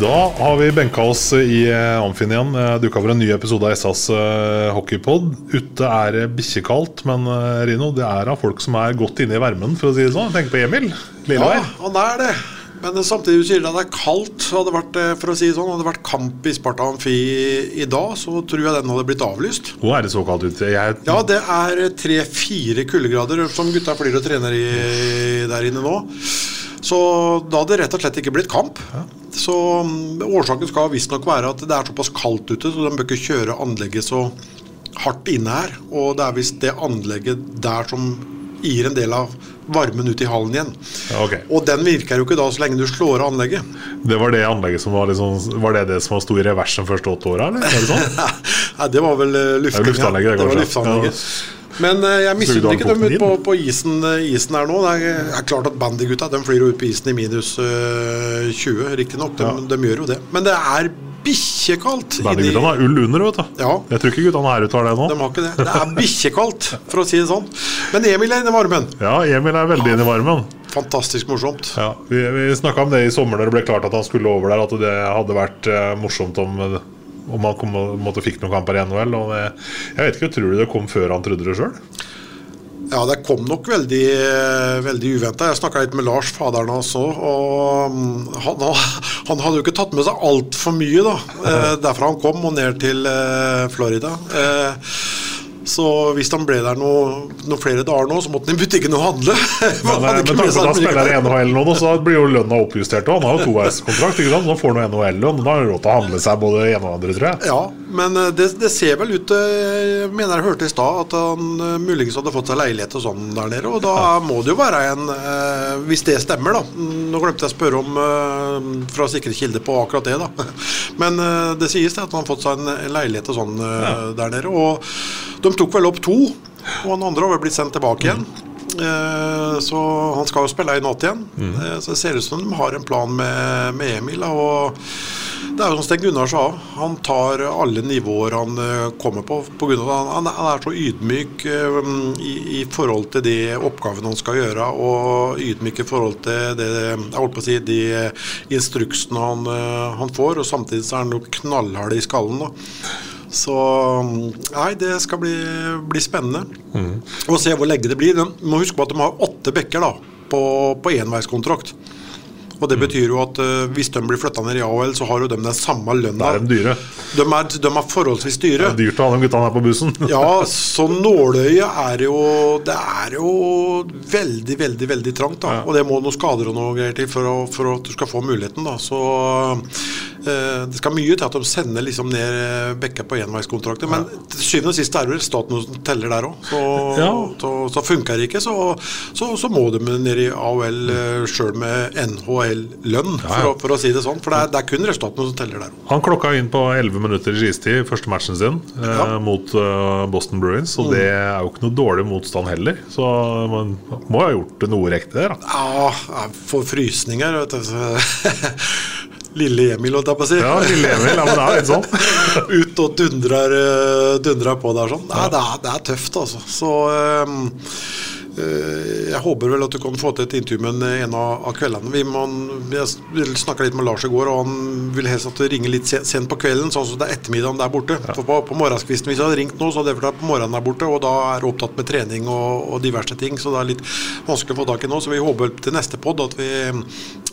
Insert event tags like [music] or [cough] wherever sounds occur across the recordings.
Da har vi benka oss i eh, Amfin igjen. Eh, Dukka over en ny episode av SAs eh, hockeypod. Ute er det bikkjekaldt, men Rino, det er av folk som er godt inne i varmen, for å si det sånn. Tenk på Emil Lillevær. Ja, han er det. Men samtidig sier det at det er kaldt. Hadde det vært, for å si det sånn, hadde det vært kamp i Sparta Amfi i dag, så tror jeg den hadde blitt avlyst. Nå er det så kaldt ute. Jeg, Ja, det er tre-fire kuldegrader som gutta flyr og trener i der inne nå. Så da hadde det rett og slett ikke blitt kamp. Så mm, årsaken skal visstnok være at det er såpass kaldt ute, så de bør ikke kjøre anlegget så hardt inne her. Og det er visst det anlegget der som gir en del av varmen ut i hallen igjen. Ja, ok. Og den virker jo ikke da så lenge du slår av anlegget. Det var det anlegget som var liksom Var det det som sto i reversen første åtte åra, eller? Er det sånn? [laughs] Nei, det var vel Det er luftanlegget, det, det var luftanlegget. luftanlegget. Men eh, jeg misunner ikke dem ute ut på, på isen, eh, isen her nå. Det er, er klart at bandygutta flyr ut på isen i minus uh, 20, riktignok. De, de gjør jo det. Men det er bikkjekaldt. Bandyguttene har ull under, vet du. Ja. Jeg tror ikke guttene her ute har det nå. De har ikke det. Det er bikkjekaldt, for å si det sånn. Men Emil er inne i varmen. Ja, Emil er veldig inne i varmen. Fantastisk morsomt. Ja, vi vi snakka om det i sommer når det ble klart at han skulle over der, at det hadde vært uh, morsomt om, om han kom, måtte fikk noen kamper i NHL. Og det, jeg vet ikke, Tror du det kom før han trodde det sjøl? Ja, det kom nok veldig, veldig uventa. Jeg snakka litt med Lars, faderen hans òg, og mm, han, han hadde jo ikke tatt med seg altfor mye, da. Eh, derfra han kom og ned til eh, Florida. Eh, så hvis han ble der noe- noen flere dager nå, så måtte han i butikken og handle. Han [laughs] Men, eh, med tanke på at han spiller i. NHL nå, så blir jo lønna oppjustert. Og han har jo toveiskontrakt, sant? Nå får han NHL-lønn. Da har han råd til å handle seg både ene og andre, tror jeg. Ja, men eh, det, det ser vel ut eh, Jeg mener jeg hørte i stad at han eh, muligens hadde fått seg leilighet og sånn der nede. Og da må det jo være en eh, Hvis det stemmer, da. Mm, Nå glemte jeg å spørre om eh, fra sikre kilder på akkurat det, da. [laughs] Men eh, det sies det at han har fått seg en leilighet og sånn ja. der nede. Og de tok vel opp to, og han andre har vel blitt sendt tilbake igjen. Eh, Så han skal jo spille i natt igjen. Mm. Så det ser ut som de har en plan med, med Emil. Og det er jo som Sten Gunnar sa, han tar alle nivåer han eh, kommer på. på grunn av at han, han er så ydmyk eh, i, i forhold til de oppgavene han skal gjøre, og ydmyk i forhold til det, jeg holdt på å si, de instruksene han, eh, han får. Og samtidig så er han jo knallhard i skallen. da. Så nei, det skal bli, bli spennende å se hvor lenge det blir. Du må huske på at de har åtte bekker da, på, på enveiskontrakt. Og det betyr jo at uh, hvis de blir flytta ned i AHL, så har jo de den samme lønna. er de dyre. De er, de er forholdsvis Det er dyrt å ha de gutta her på bussen. [laughs] Ja, så nåløyet er jo Det er jo veldig, veldig veldig trangt. da Og det må noen skader og noe greier til for, å, for at du skal få muligheten. da Så det skal mye til at de sender liksom ned bekka på enveiskontrakter. Men til syvende og sist er det staten som teller der òg. Så, Ja. så, så funker det ikke, så, så, så må de ned i AOL uh, sjøl med NHL-lønn, for, å- for å si det sånn. For det er, det er kun resultatene som teller der òg. Han klokka inn på 11 minutter i istid første matchen sin eh, Ja. mot uh, Boston Bruins. Og det er jo ikke noe dårlig motstand heller, så man må ha gjort noe riktig der. Da. Ja, jeg får frysninger, vet du. [laughs] så- Lille Emil, holdt jeg på å si. Ja, lille Emil. Ja, men det er litt sånn. [laughs] Ut og dundrer, eh, dundrer på der sånn. Nei, det, er, det er tøft, altså. Så Eh, Jeg håper vel at du kan få til et intervju med en- av, kveldene. Vi må, jeg snakka litt med Lars i går, og han vil helst at du ringer litt sent på kvelden, sånn at det er ettermiddagen der borte. For på, på morgenskvisten, Hvis jeg hadde ringt nå, så hadde det vært på morgenen der borte, og da er du opptatt med trening og, og diverse ting, så det er litt vanskelig å få tak i nå. Så vi håper til neste pod at vi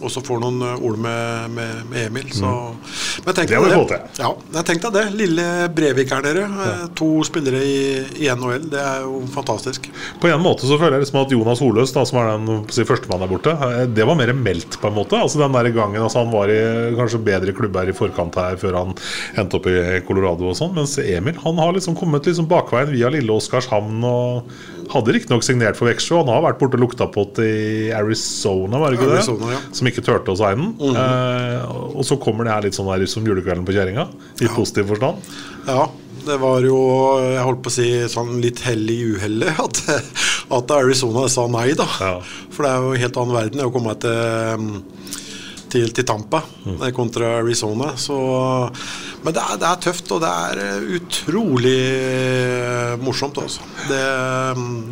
også får noen eh, ord med, med, med Emil. Så. Men tenk Det har vi fått til. Ja, jeg tenkte det. Lille Brevik her nede. Ja. To spillere i, i NHL. Det er jo fantastisk. På en måte så føler jeg liksom at Jonas Holøs, da, som er den si, førstemann der borte, eh, det var mer meldt, på en måte. Altså den der gangen altså Han var i kanskje bedre klubber i forkant her før han endte opp i Colorado og sånn. Mens Emil han har liksom kommet liksom bakveien via lille Oskarshamn og hadde riktignok signert for Veksjø. Han har vært borte og lukta på det i Arizona, var det ikke Arizona, det? ja. Som ikke turte å signe den. eh, og så kommer det her litt sånn der som julekvelden på kjerringa, i positiv forstand. Ja, det var jo Jeg holdt på å si sånn litt hell i uhellet [laughs] at, at Arizona sa nei, da. Ja. For det er jo en helt annen verden å komme til, til, til Tampa Mm. kontra Arizona. Så, men det er, det er tøft, og det er eh, utrolig eh, morsomt, altså. Det,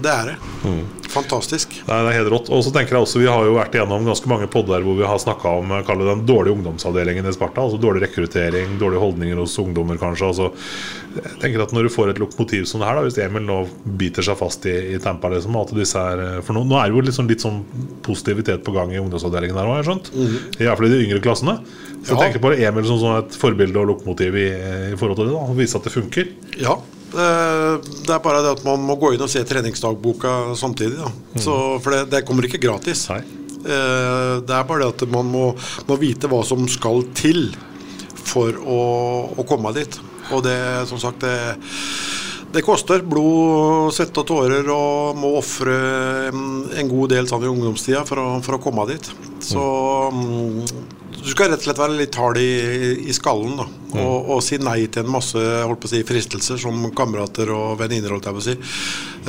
det er det. Mm. Fantastisk. Nei, det er helt rått. Og så tenker jeg også Vi har jo vært igjennom ganske mange podder hvor vi har snakka om eh, det den dårlige ungdomsavdelingen i Sparta. Altså Dårlig rekruttering, dårlige holdninger hos ungdommer, kanskje. Altså, jeg tenker at Når du får et lokomotiv som det her, da, hvis Emil nå biter seg fast i, i Tampa liksom, at disse er, eh, For nå, nå er det jo liksom litt sånn positivitet på gang i ungdomsavdelingen her òg, har jeg skjønt. I hvert fall i de yngre klassene. Så Ja. tenker på Emil som, sånn et forbilde og lokomotiv i, i forhold til det. da, Vise at det funker. Ja. eh, Det er bare det at man må gå inn og se treningsdagboka samtidig. Da. Så, for det, det kommer ikke gratis. Nei. Eh, Det er bare det at man må, må vite hva som skal til for å, å komme dit. Og det, som sagt, det, det koster blod, svette og tårer og må ofre mm, en god del sånn i ungdomstida for å, for å komme dit. Så mm, du skal rett og slett være litt hard i, i skallen da, og, og si nei til en masse holdt på å si, fristelser som kamerater og venninner, holdt jeg på å si.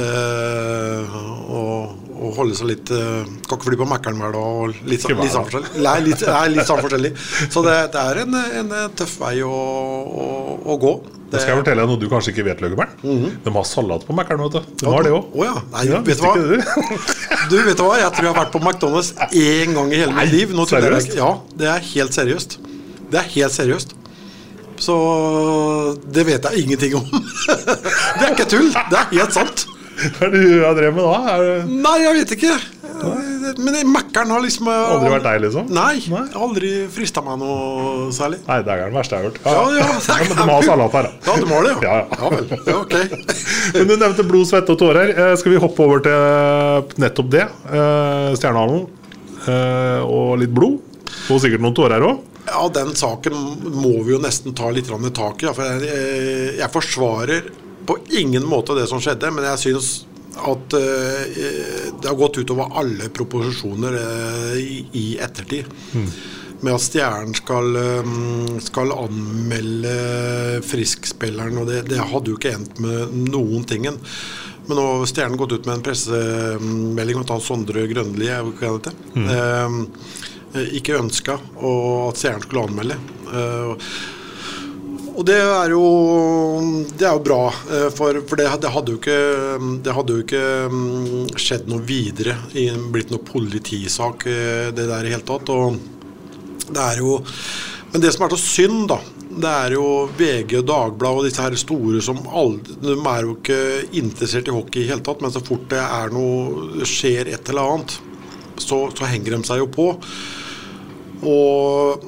Eh, og, og holde seg litt eh, Kan ikke fly på Mækkern hver dag og litt, Ikke litt sånn Nei, litt, nei, litt sånn forskjellig. Så det, det er en, en tøff vei å, å, å gå. Det... skal jeg fortelle deg noe du kanskje ikke vet, Løggebern. De har salat på Mækkern, De ja, har det òg. Oh, ja. Nei, vet du hva? [laughs] Du, vet hva? Jeg tror jeg har vært på McDonald's én gang i hele mitt liv. Nå seriøst? jeg- Ja, det er helt seriøst. Det er helt seriøst. Så det vet jeg ingenting om. [laughs] Det er ikke tull. Det er helt sant. Hva er det du har drevet med da? Det Nei, jeg vet ikke. Men Mækkern har liksom aldri vært deg, liksom? Nei. Nei. Aldri frista meg noe særlig. Nei, det er den verste jeg har hørt. Ja, ja, det er men de har salat her, da. Ja, du må det, ja. Ja, ja. ja vel. Ja, ok. [laughs] Men du nevnte blod, svette og tårer. Eh, Skal vi hoppe over til nettopp det? Eh, Stjernehallen eh, og litt blod. Og sikkert noen tårer òg. Ja, den saken må vi jo nesten ta litt tak i. ja, For jeg, eh, jeg forsvarer på ingen måte det som skjedde, men jeg syns at eh, det har gått utover alle proposisjoner eh, i, i ettertid. Med at Stjernen skal, skal anmelde friskspilleren, og det, det hadde jo ikke endt med noen tingen. Men nå har Stjernen gått ut med en pressemelding om at han Sondre Grønli er jo ikke det, eh, ikke ønska at seeren skulle anmelde. Eh, og det er jo, det er jo bra, eh, for, for det, det hadde ikke, det hadde jo ikke mm, skjedd noe videre, blitt noe politisak, eh, det der i hele tatt. Og det er jo Men det som er så synd, da, det er jo VG og Dagbladet og disse her store som aldri, De er jo ikke interessert i hockey i hele tatt, men så fort det er noe skjer et eller annet, så, så henger de seg jo på. Og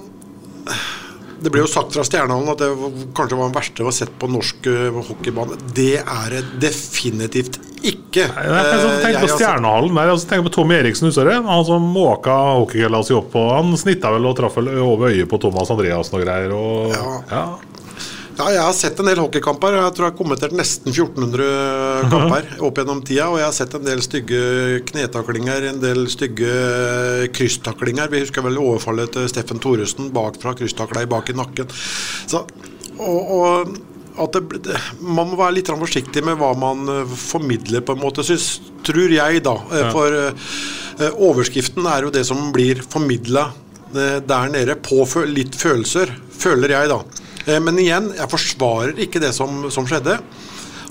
det ble jo sagt fra Stjernehallen at det kanskje var den verste vi har sett på norsk eh, hockeybane. Det er det definitivt ikke. Nei, jeg sånn Eh, på Stjernehallen der. Altså, tenk på Tommy Eriksen, husker du? Han som måka hockeygella si opp på Han snitta vel og traff vel over øyet på Thomas Andreassen og greier. Og, Ja. ja. Ja, jeg har sett en del hockeykamper. Jeg tror jeg har kommentert nesten 1400 kamper opp gjennom tida. Og jeg har sett en del stygge knetaklinger, en del stygge krysstaklinger. Vi husker vel overfallet til Steffen Thoresen bakfra, krysstakla i bak i nakken. Så, og, og at det, Man må være litt forsiktig med hva man eh, formidler, på en måte, synes, tror jeg, da. Eh, For ja. overskriften er jo det som blir formidla der nede, på litt følelser, føler jeg, da. Eh, Men igjen, jeg forsvarer ikke det som, som skjedde.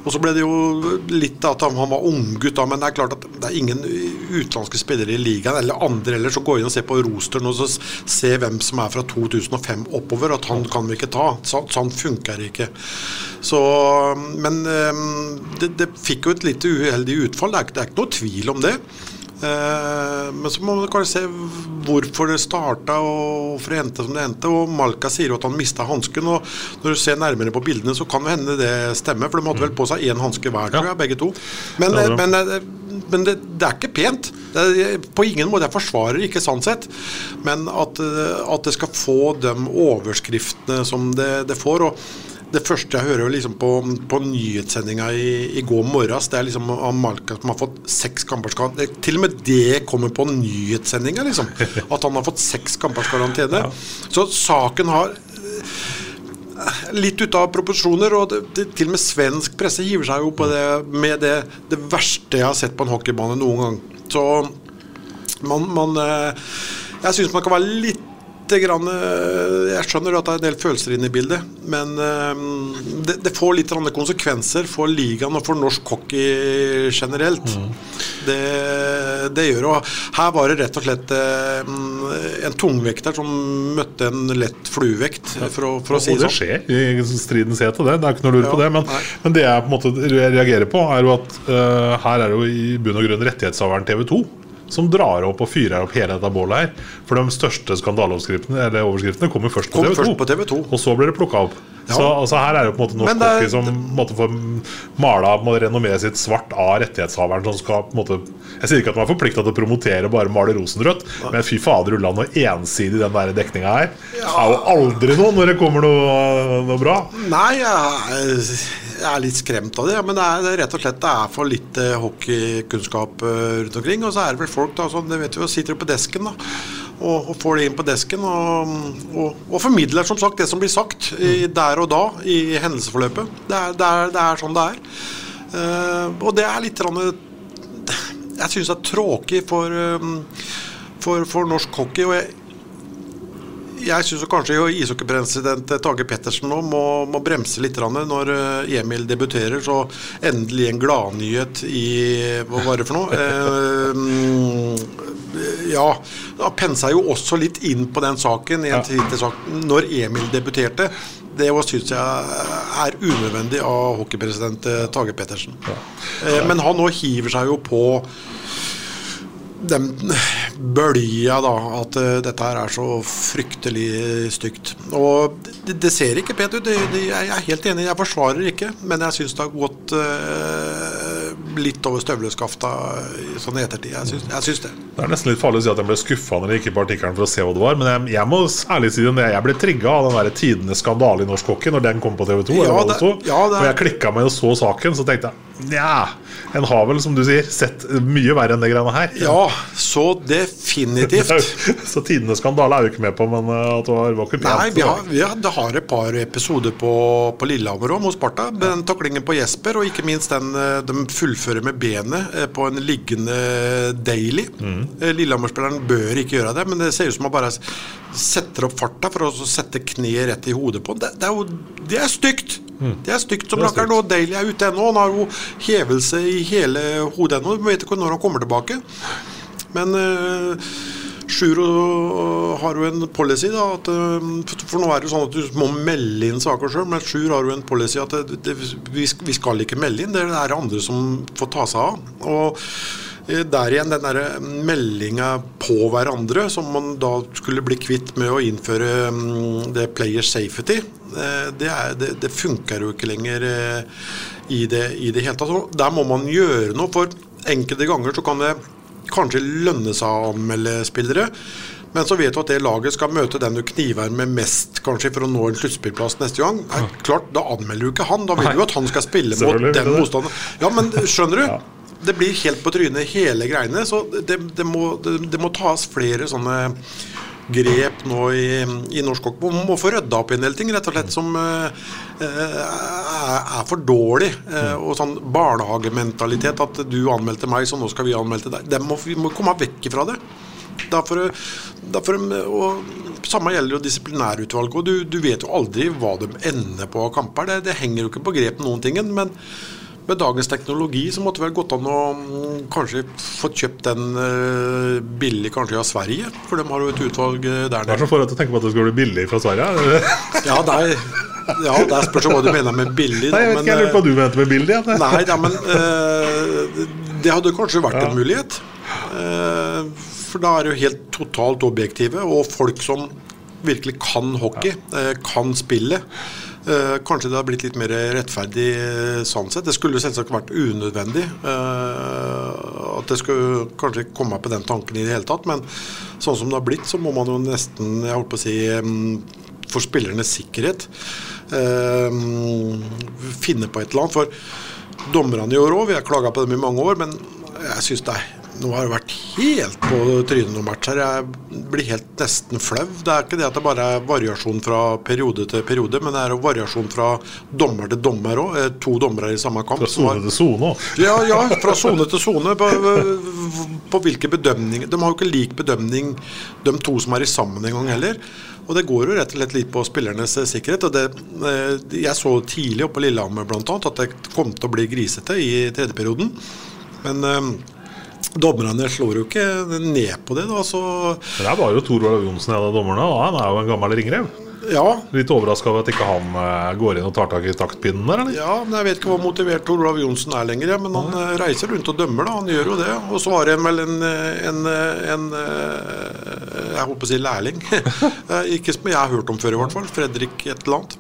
Og så ble det jo litt at han var unggutt, da, men det er klart at det er ingen utenlandske spillere i ligaen eller andre heller som går inn og ser på rosteren og ser hvem som er fra 2005 oppover. At han kan vi ikke ta. Så, sånn funker ikke. Så, men eh, det, det fikk jo et litt uheldig utfall, det er, det er ikke noe tvil om det. Eh, men så må man kanskje se hvorfor det starta og hvorfor det endte som det endte. Og Malka sier jo at han mista hansken. Og når du ser nærmere på bildene, så kan det hende det stemmer. For de hadde vel på seg én hanske hver, tror jeg, begge to. Men, Ja, men, eh, men det, det, er ikke pent. Er, på ingen måte. Jeg forsvarer ikke sånn sett. Men at, eh, at det skal få de overskriftene som det, det får. og det første jeg hører liksom på, på nyhetssendinga i, i går morges, det er liksom Amalka Malka som har fått seks kampers karantene. Til og med det kommer på nyhetssendinga, liksom. [laughs] At han har fått seks kampers karantene. Så saken har eh, litt ute av proporsjoner, og det, det, til og med svensk presse hiver seg jo på det med det, det verste jeg har sett på en hockeybane noen gang. Så man, man eh, Jeg syns man kan være litt grann, eh, jeg skjønner at det er en del følelser inne i bildet, men eh, det, det får litt konsekvenser for ligaen og for norsk hockey generelt. Det, det gjør og Her var det rett og slett eh, en tungvekter som møtte en lett fluevekt, for å, for å si det sånn. det skjer i stridens hete, det. Det er ikke noe lur på det. Men, men det jeg på en måte reagerer på, er jo at uh, her er jo i bunn og grunn rettighetshaveren TV 2 som drar opp og fyrer opp hele dette bålet her. For de største skandaleoverskriftene eller overskriftene kommer først på, Kom TV 2, først på TV 2. Og så blir det plukka opp. Ja. Så altså, her er det på en måte norsk det hockey som måte får mala renommeet sitt svart av rettighetshaveren. Som skal på en måte Jeg sier ikke at man er forplikta til å promotere bare male rosenrødt, men fy fader ulla, noe ensidig den der dekninga her. Det er jo aldri noe når det kommer noe, noe bra. Nei, jeg jeg er litt skremt av det. Men det er, det er rett og slett det er for lite hockeykunnskap eh, rundt omkring. Og så er det vel folk da, som det vet vi, sitter på desken da, og, og får det inn på desken. Og, og, og formidler som sagt det som blir sagt i, der og da i hendelsesforløpet. Det er, det er, det er sånn det er. Uh, og det er litt Jeg syns det er tråkig for, um, for, for norsk hockey. og jeg jeg syns kanskje ishockeypresident Tage Pettersen nå må, må bremse litt når eh, Emil debuterer. Så endelig en gladnyhet i Hva var det for noe? Eh, ja. Han pensa jo også litt inn på den saken i en Twitter-sak når Emil debuterte. Det syns jeg er unødvendig av hockeypresident eh, Tage Pettersen. Eh, men han nå hiver seg jo på den bølja, da, at uh, dette her er så fryktelig stygt. Og det, det ser ikke pent ut. Det, det, jeg er helt enig, jeg forsvarer ikke, men jeg syns det har gått uh, litt over støvleskafta sånn i ettertid. Jeg syns, jeg syns det. Det er nesten litt farlig å si at jeg ble skuffa når jeg gikk på artikkelen for å se hva det var. Men jeg, jeg må ærlig si det, jeg ble trigga av den der tidenes skandale i norsk hockey når den kom på TV 2. Ja, det ja, det er- Og jeg klikka meg og så saken, så tenkte jeg nja, en har vel, som du sier, sett mye verre enn det greiene her. Ja, så definitivt. [laughs] så tidenes skandale er jo ikke med på, men uh, at det var, pent. Nei, vi har, vi har, det har et par episoder på, på Lillehammer òg, mot Sparta. Den taklingen på Jesper, og ikke minst den eh, de fullfører med benet eh, på en liggende daily. Mm. Lillehammer-spilleren bør ikke gjøre det, men det ser ut som han bare setter opp farta for å sette kneet rett i hodet på ham. Det, det er jo det er stygt! Det er stygt som er rakkeren. Og Daly er ute ennå. Han har jo hevelse i hele hodet ennå. Vi vet ikke når han kommer tilbake. Men uh, Sjuro har jo en policy, da, at, eh, for- nå er det jo sånn at du må melde inn saker sjøl, men Sjur har jo en policy at det, det, vi, skal ikke melde inn, det er det andre som får ta seg av. Og eh, der igjen den der meldinga på hverandre, som man da skulle bli kvitt med å innføre mm, det player safety, eh, det, er- det, det funker jo ikke lenger eh, i det, i det hele tatt. Så Der må man gjøre noe, for enkelte ganger så kan det kanskje lønne seg å anmelde spillere. Men så vet du at det laget skal møte den du kniver med mest kanskje for å nå en sluttspillplass neste gang. Nei, klart, Da anmelder du ikke han. Da vil du at han skal spille mot den motstanderen. Ja, men skjønner du? Det blir helt på trynet hele greiene. Så det, det, må, det, må tas flere sånne grep nå i, i norsk hockey. Man må få rydda opp i en del ting rett og slett som eh, eh, er, for dårlig. Eh, og sånn barnehagementalitet at du anmeldte meg, så nå skal vi anmelde deg. Må, vi må komme vekk fra det. Derfor, derfor, og Samme gjelder jo disiplinærutvalget. og du, du vet jo aldri hva de ender på av kamper. Det, det henger jo ikke på grep noen ting. Men, med dagens teknologi så måtte det vel gått an å mm, kanskje få kjøpt den eh, billig kanskje av Sverige, for de har jo et utvalg der der Hva er nede. så for at du tenker på at det skal bli billig fra Sverige? [laughs] Ja, der, ja, der spørs hva du mener med billig. Nei, jeg vet men, ikke, jeg lurer på hva du mente med billig. Ja. Nei, ja, men uh, det hadde kanskje vært en mulighet. Uh, for da er det jo helt totalt objektive, og folk som virkelig kan hockey, uh, kan spillet. Eh, kanskje det har blitt litt mer rettferdig eh, sånn sett. Det skulle selvsagt vært unødvendig eh, at det skulle kanskje komme på den tanken i det hele tatt. Men sånn som det har blitt, så må man jo nesten, jeg holdt på å si, mm, for spillernes sikkerhet finne på et eller annet. For dommerne i år òg, vi har klaga på dem i mange år, men jeg syns det er nå har det vært helt på trynet noen matcher. Jeg blir helt nesten flau. Det er ikke det at det bare er variasjon fra periode til periode, men det er jo variasjon fra dommer til dommer òg. To dommere i samme kamp. Fra sone til sone òg. ja, ja, fra sone til sone. På, på hvilke bedømninger De har jo ikke lik bedømning, de to som er i sammen en gang heller. Og det går jo rett og slett litt på spillernes eh, sikkerhet. og det, eh, Jeg så tidlig oppe på Lillehammer annet at det kom til å bli grisete i tredje perioden. Men eh, dommerne slår jo ikke ned på det. da, så Men Det var jo Tor Olav Johnsen en av dommerne, og han er jo en gammel ringrev. ja, Litt overraska over at ikke han eh, går inn og tar tak i taktpinnen der, eller? Ja, men Jeg vet ikke hvor motivert Tor Olav Johnsen er lenger, men han eh, reiser rundt og dømmer. da, Han gjør jo det. Og så har det vel en, eh, en, en Jeg holdt på å si lærling. [laughs] Ikke som jeg har hørt om før, i hvert fall. Fredrik et eller annet.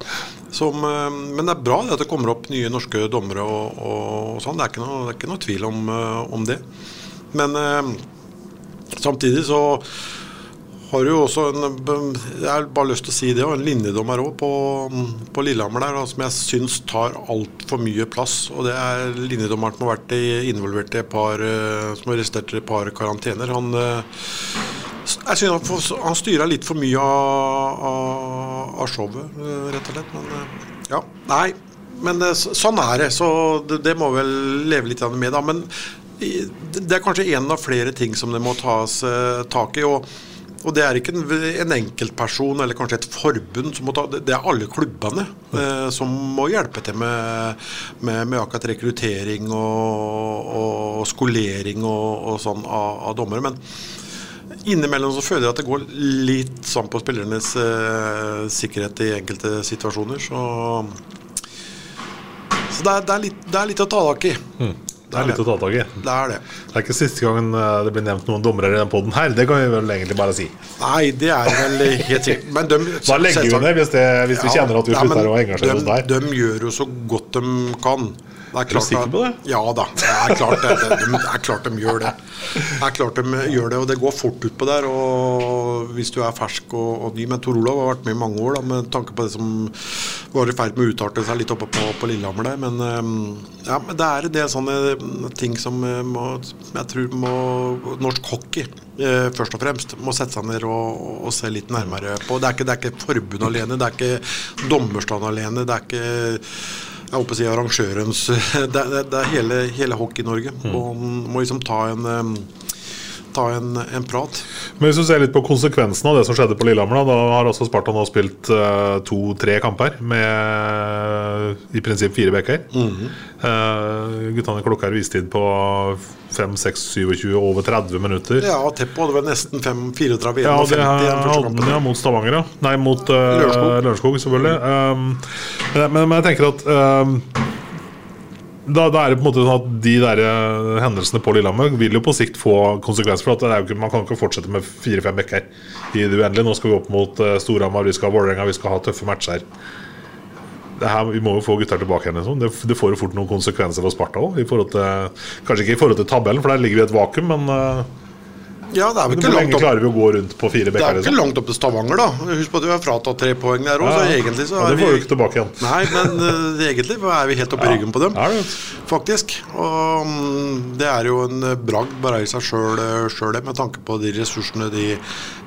Som, men det er bra det at det kommer opp nye norske dommere og, og sånn. Det er ikke noe, det er ikke noe tvil om, om det. Men eh, samtidig så har du jo også en Jeg har bare lyst til å si det, og en linjedommer òg på, på Lillehammer der, som jeg syns tar altfor mye plass. Og det er linjedommeren som har vært involvert i et par eh, Som har arrestert et par karantener. Han eh, jeg synes han, han styrer litt for mye av, av, av showet, eh, rett og slett. Men ja, nei. Men sånn er det, så det, det må vel leve litt med. da, Men det er kanskje en av flere ting som det må tas eh, tak i. og og det er ikke en, en enkeltperson eller kanskje et forbund som må ta Det er alle klubbene eh, som må hjelpe til med, med, med akkurat rekruttering og, og skolering og, og sånn av, av dommere. Men innimellom så føler jeg at det går litt sånn på spillernes eh, sikkerhet i enkelte situasjoner. Så, så det, er, det, er litt, det er litt å ta tak i. Det er litt å ta tak i. Det er det. Det er ikke siste gangen eh, det blir nevnt noen dommere i den poden her. Det kan vi vel egentlig bare si. Nei, det er vel helt sikkert. Men de, [laughs] Da legger vi ned hvis, det, hvis vi kjenner at vi Ja, slutter å engasjere oss der. de, de gjør jo så godt de kan. Er, klart sikker på det? Ja da, det er klart det, det, de, det er klart de gjør det. Det er klart de gjør det, og det går fort utpå der. Og hvis du er fersk og, og ny Men Tor Olav har vært med i mange år, da, med tanke på det som var i ferd med å utarte seg litt oppe på, på Lillehammer der. Men, eh, ja, men det er en del sånne ting som eh, må, jeg tror må Norsk hockey eh, først og fremst må sette seg ned og, og se litt nærmere på. Det er ikke, det er ikke forbundet alene, det er ikke dommerstand alene. det er ikke jeg håper å si arrangørens [laughs] Det, det, det er hele, hele Hockey-Norge. Og må liksom ta en Ta en, en prat. Men hvis du ser litt på konsekvensen av det som skjedde på Lillehammer, da, da har altså Sparta nå spilt eh, to-tre kamper med i prinsipp fire bekker. uh, guttene klokker vistid på 5, 6, 27, over 30 minutter. Ja, Teppo hadde vel nesten 5, 34 Ja, det 51 i første hadde kampen. ja, mot Stavanger, ja. Nei, mot uh, Lørenskog. Selvfølgelig. Um, men, men jeg tenker at um, da, da er det på en måte sånn at de der eh, hendelsene på Lillehammer vil jo på sikt få konsekvenser. For at ikke, Man kan ikke fortsette med fire-fem bekker i det uendelige. Nå skal vi opp mot uh, Storhamar, vi skal ha Vålerenga, vi skal ha tøffe matcher. Her, vi må jo få gutter tilbake igjen. Liksom. Det, det får jo fort noen konsekvenser for Sparta òg. Kanskje ikke i forhold til tabellen, for der ligger vi i et vakuum, men uh, Ja, det er vel ikke langt lenge klarer vi å gå rundt på fire bekker? Det er ikke Liksom? langt opp til Stavanger, da. Husk på at vi har fratatt tre poeng der òg, Ja, så egentlig så Ja, det får vi jo ikke tilbake igjen. Nei, men uh, [laughs] egentlig er vi helt oppe i ryggen på dem. Det? Faktisk. Og um, det er jo en eh, bragd bare i seg sjøl, det, med tanke på de ressursene de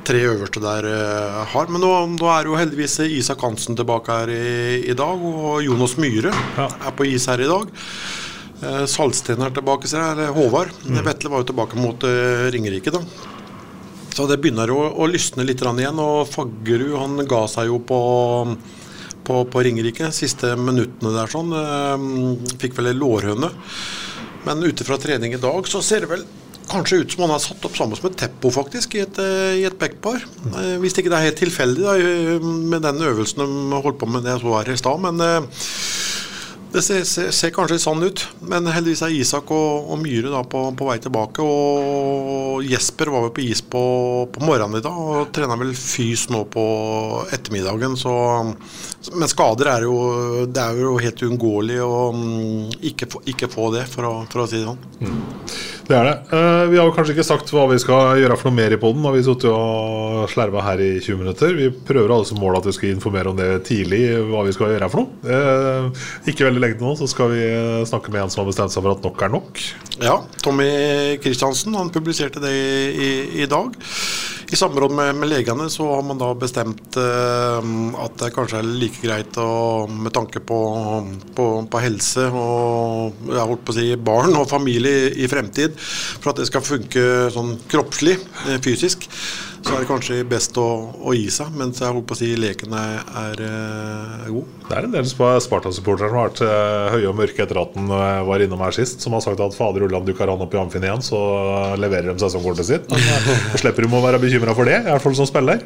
tre øverste der uh, har. Men nå, nå er jo heldigvis Isak Hansen tilbake her i, i dag, og Jonas Myhre Ja. er på is her i dag. Eh, Salsten er tilbake, ser jeg, eller Håvard. Mm. Vetle var jo tilbake mot eh, Ringerike, da. Så det begynner å, å lysne litt igjen. Og Faggerud han ga seg jo på, på, på Ringerike. Siste minuttene der sånn. eh, Fikk vel ei lårhøne. Men ute fra trening i dag så ser det vel kanskje ut som han har satt opp sammen med Teppo, faktisk, i et, i et backpar. Hvis ikke det er helt tilfeldig da, med den øvelsen de holdt på med det jeg så her i stad. Men det ser, ser, ser kanskje sånn ut, men heldigvis er Isak og, og Myhre da på, på vei tilbake. Og Jesper var vel på is på, på morgenen i dag og trener vel fys nå på ettermiddagen. Så, men skader er jo, det er jo helt uunngåelig å mm, ikke, ikke få det, for å, for å si det sånn. Det er det. Eh, vi har kanskje ikke sagt hva vi skal gjøre for noe mer i poden. Har vi sittet og slerva her i 20 minutter. Vi prøver altså målet mål at vi skal informere om det tidlig, hva vi skal gjøre for noe. Eh, ikke veldig lenge nå så skal vi eh, snakke med en som har bestemt seg for at nok er nok. Ja, Tommy Kristiansen han publiserte det i, i dag. I samråd med, med legene så har man da bestemt eh, at det kanskje er like greit å, med tanke på, på, på helse og jeg holdt på å si barn og familie i, fremtid, for at det skal funke sånn kroppslig, eh, fysisk, så er det kanskje best å, å gi seg mens jeg holdt på å si leken er, er er god. Det er en del Sparta-supportere som har vært eh, høye og mørke etter at den eh, var innom her sist, som har sagt at fader Ulland dukker han opp i Amfin igjen, så leverer de sesongkortet sitt. Så [laughs] slipper de å være bekymra for det, i hvert fall som spiller.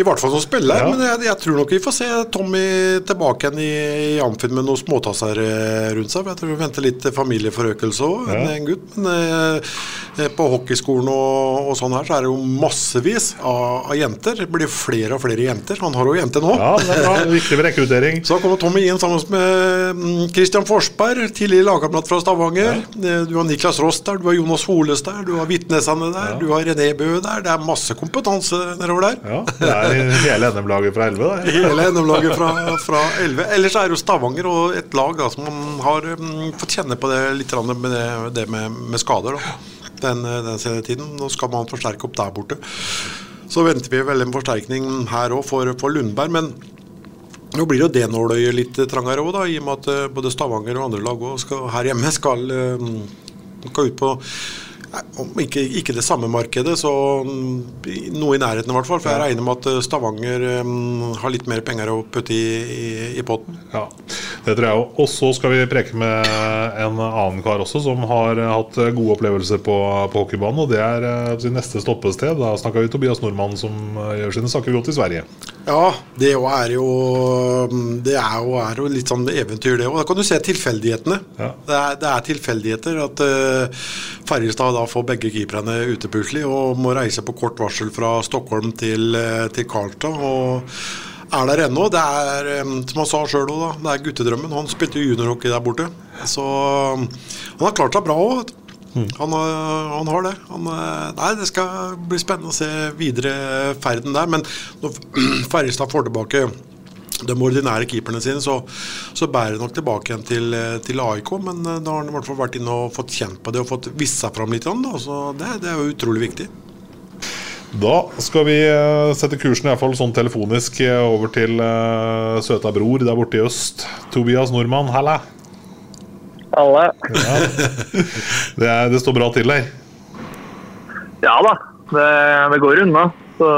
I hvert fall som spiller, Ja. men jeg, jeg tror nok vi får se Tommy tilbake igjen i, i Amfin med noen småtasser eh, rundt seg. Jeg tror vi venter litt familieforøkelse òg, en, Ja. en gutt. Men eh, på hockeyskolen og, og sånn her, så er det jo massevis av, av jenter. Det blir flere og flere jenter. Han har jo jente nå. Ja, det er bra. Viktig rekruttering. [laughs] Så kommer Tommy inn sammen med mm, Christian Forsberg, tidligere lagkamerat fra Stavanger. Ja. Du har Niklas Ross der, du har Jonas Holes der, du har Vitnesane der, du har René Bø der. Det er masse kompetanse nedover der. Ja, det er hele NM-laget fra 11. da. [laughs] Hele NM-laget fra, fra 11. Ellers er jo Stavanger og et lag da, som har mm, fått kjenne på det litt med det, det med, med skader. Da. Den, eh, den senere tiden. Nå skal man forsterke opp der borte. Så venter vi vel en forsterkning her òg for, for Lundberg. Men nå blir jo det nåløyet litt trangere òg, i og med at eh, både Stavanger og andre lag også skal, her hjemme skal, eh, skal ut på ikke, ikke det samme markedet, så mm, noe i nærheten i hvert fall. For jeg regner med at eh, Stavanger um, har litt mer penger å putte i, i, i potten. Ja, det tror jeg òg. Og så skal vi preke med en annen kar også, som har eh, hatt gode opplevelser på, på hockeybanen. Og det er eh, sin neste stoppested. Da snakker vi Tobias Nordmann, som eh, gjør sine saker godt i Sverige. Ja, det er jo mm, Det er jo, er jo litt sånn eventyr, det òg. Da kan du se tilfeldighetene. Ja. Det, er, det er tilfeldigheter at uh, Ferjestad da får begge keeperne ute plutselig og må reise på kort varsel fra Stockholm til, eh, til Karlstad. og er der ennå. Det er, eh, som han sa sjøl òg, det er guttedrømmen. Han spilte juniorhockey der borte. Så um, han har klart seg bra òg. Han, har- han har det. Han, eh, nei, det skal bli spennende å se videre ferden der. Men når Ferjestad [clears throat] får tilbake de ordinære keeperne sine, så, så bærer det nok tilbake igjen til, eh, til AIK. Men eh, da har han i hvert fall vært inne og fått kjent på det og fått vist seg fram litt. Da, så det, det er jo utrolig viktig. Da skal vi eh, sette kursen i hvert fall sånn telefonisk over til uh, søta bror der borte i øst. Tobias Nordmann, halla! Halla. Ja. [laughs] Det, er, det står bra til der. Ja da, det, det går unna. Så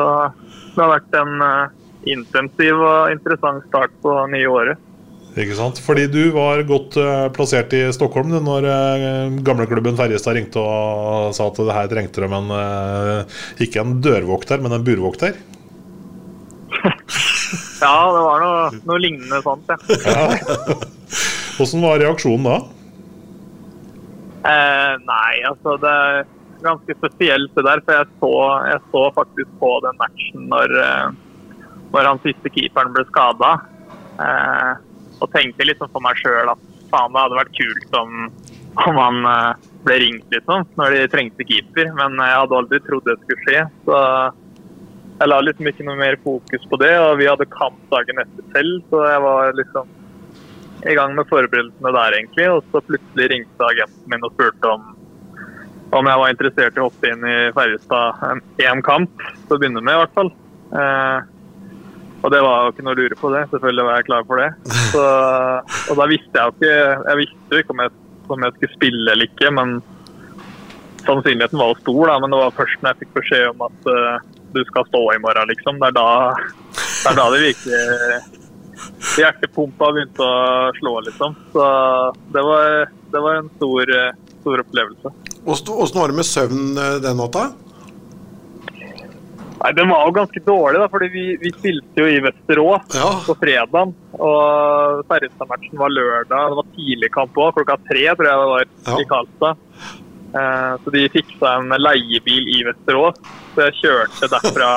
det har vært en eh, intensiv og interessant start på nye året. Ikke sant? Fordi du var godt eh, plassert i Stockholm du, når uh, gamleklubben Ferjestad ringte og sa at det her trengte de en eh, ikke en dørvokter, men en burvokter. [laughs] Ja, det var noe, noe lignende sånt, [laughs] ja. Hvordan var reaksjonen da? Eh, nei, altså det er ganske spesielt det der. For jeg så, jeg så faktisk på den matchen når, eh, når han siste keeperen ble skada. Eh, og tenkte liksom for meg sjøl at faen, det hadde vært kult om, om han eh, ble ringt, liksom. Når de trengte keeper. Men jeg hadde aldri trodd det skulle skje. Så jeg la liksom ikke noe mer fokus på det. Og vi hadde kamp dagen etter selv, så jeg var liksom i gang med forberedelsene der, egentlig. Og så plutselig ringte agenten min og spurte om, om jeg var interessert i å hoppe inn i Ferjestad én kamp, til å begynne med i hvert fall. Eh, og det var jo ikke noe å lure på det. Selvfølgelig var jeg klar for det. Så, og da visste jeg jo ikke Jeg visste jo ikke om jeg, om jeg skulle spille eller ikke, men sannsynligheten var jo stor. da, Men det var først når jeg fikk beskjed om at uh, du skal stå i morgen, liksom. Det er da det, er da det virkelig hjertepumpa begynte å slå, liksom. Så det var, det var en stor, stor opplevelse. Åssen var det med søvn eh, den natta? Nei, Den var jo ganske dårlig, da, fordi vi, vi spilte jo i Vesterås på fredag. Og Ferjestad-matchen var lørdag. Det var tidlig kamp òg, klokka tre tror jeg det var i Karlstad. Eh, så de fiksa en leiebil i Vesterås, så jeg kjørte derfra,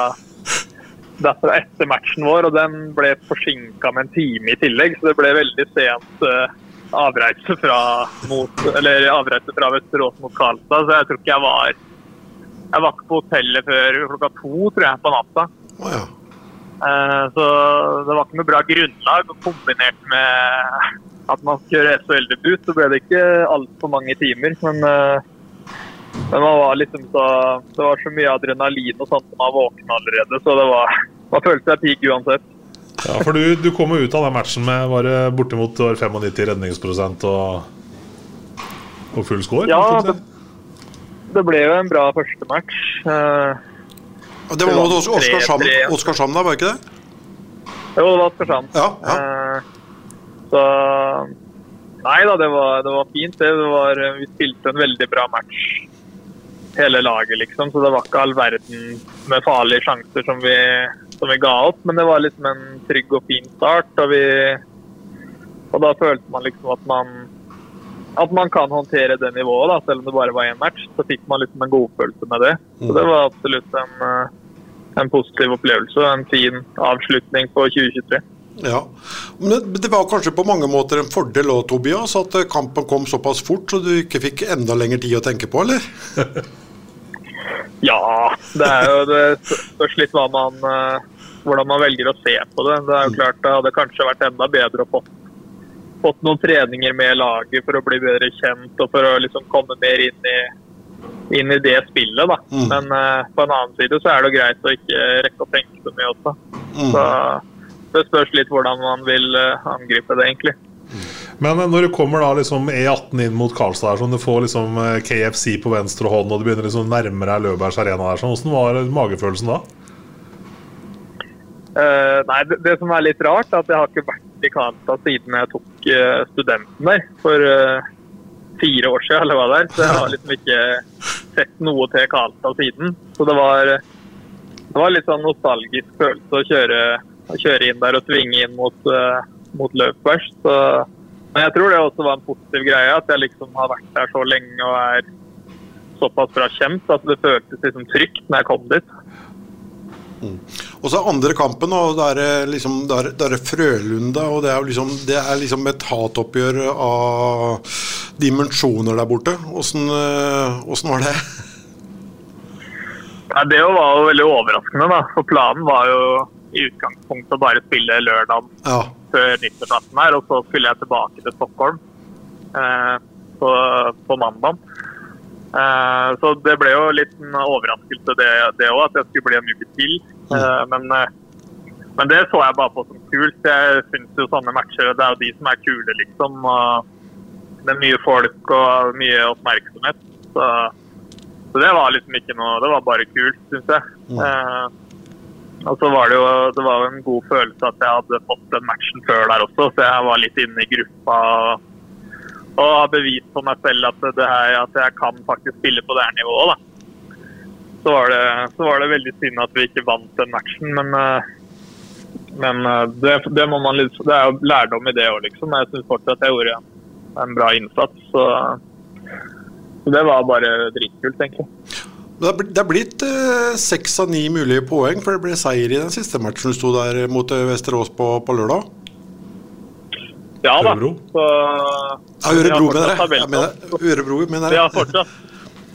[laughs] derfra etter matchen vår. Og den ble forsinka med en time i tillegg, så det ble veldig sent eh, avreise fra, mot, eller avreise fra Vesterås mot Karlstad. Så jeg tror ikke jeg var jeg var ikke på hotellet før klokka to tror jeg, på natta. Oh, ja. Eh, så det var ikke noe bra grunnlag. Kombinert med at man kjører SHL-debut, så ble det ikke altfor mange timer. Men, eh, men man var liksom så, det var så mye adrenalin og sånt som man våken allerede, så det var, man følte seg peak uansett. Ja, for du, du kom jo ut av den matchen med var det bortimot 95 redningsprosent og, og full score? Ja, det, det ble jo en bra første match. Uh, det var mot Oskarshamn, da, var ikke det? Jo, det var Oskarshamn. Ja, ja. Uh, så Nei da, det var, det var fint. Det. det var, vi spilte en veldig bra match, hele laget, liksom. Så det var ikke all verden med farlige sjanser som vi, som vi ga opp. Men det var liksom en trygg og fin start. Og, vi, og da følte man liksom at man at man kan håndtere det nivået, da, selv om det bare var én match. Så fikk man liksom en godfølelse med det. Så det var absolutt en, eh, en positiv opplevelse og en fin avslutning på 2023. Ja, Men det var kanskje på mange måter en fordel òg, Tobias, at kampen kom såpass fort så du ikke fikk enda lengre tid å tenke på, eller? [laughs] ja, det er jo det spørs litt hva man, eh, hvordan man velger å se på det. Det er jo klart det hadde kanskje vært enda bedre å få fått noen treninger med laget for å bli bedre kjent og for å liksom komme mer inn i, inn i det spillet. Da. Mm. Men uh, på en annen side så er det greit å ikke rekke å tenke så mye også. Mm. Så det spørs litt hvordan man vil uh, angripe det, egentlig. Men når du kommer da liksom E18 inn mot Karlstad, her, sånn, du får liksom eh, KFC på venstre hånd og du begynner liksom nærmere deg Løbergs arena der, sånn, hvordan var magefølelsen da? Uh, nei, det, det, som er litt rart, er at jeg har ikke vært Karlstad siden jeg tok uh, studenten der for uh, fire år siden. eller hva det er. Så jeg har liksom ikke sett noe til Karlstad siden. Så det var, det var litt sånn nostalgisk følelse å kjøre, å kjøre inn der og svinge inn mot, mot Løvbergs. Men jeg tror det også var en positiv greie, at jeg liksom har vært der så lenge og er såpass bra kjent at det føltes liksom trygt når jeg kom dit. Mm. Og så andre kampen, og da er det liksom, er Frølunda. og Det er liksom, det er liksom et hatoppgjør av dimensjoner der borte. Åssen eh, var det? Ja, det var jo veldig overraskende, da. For planen var jo i utgangspunktet å bare spille lørdag ja. før nyttårsaften her, og så skulle jeg tilbake til Stockholm eh, på, på mandag. Eh, så det ble jo litt en overraskelse det òg, at jeg skulle bli en uke til. Eh, men, eh, men, det så jeg bare på som kult. Jeg syns jo sånne matcher det er jo de som er kule, liksom. det er mye folk og mye oppmerksomhet. Så, så det var liksom ikke noe Det var bare kult, syns jeg. Mm. Og så var det jo det var en god følelse at jeg hadde fått den matchen før der også, så jeg var litt inne i gruppa. og og har bevist for meg selv at, her, at, jeg kan faktisk spille på det her nivået. Da. Så var, det, så var det veldig synd at vi ikke vant den matchen, men, eh, men eh, det, det, man, det, er jo lærdom i det òg, liksom. Jeg syns fortsatt jeg gjorde en bra innsats. Så, så det var bare dritkult, egentlig. Det er blitt eh, seks av ni mulige poeng, for det ble seier i den siste matchen du sto der mot Vesterås på, på lørdag? Ja da. Ørebro? Så, ja, Ørebro, mener jeg. jeg mener, Ørebro, mener jeg. Vi har fortsatt,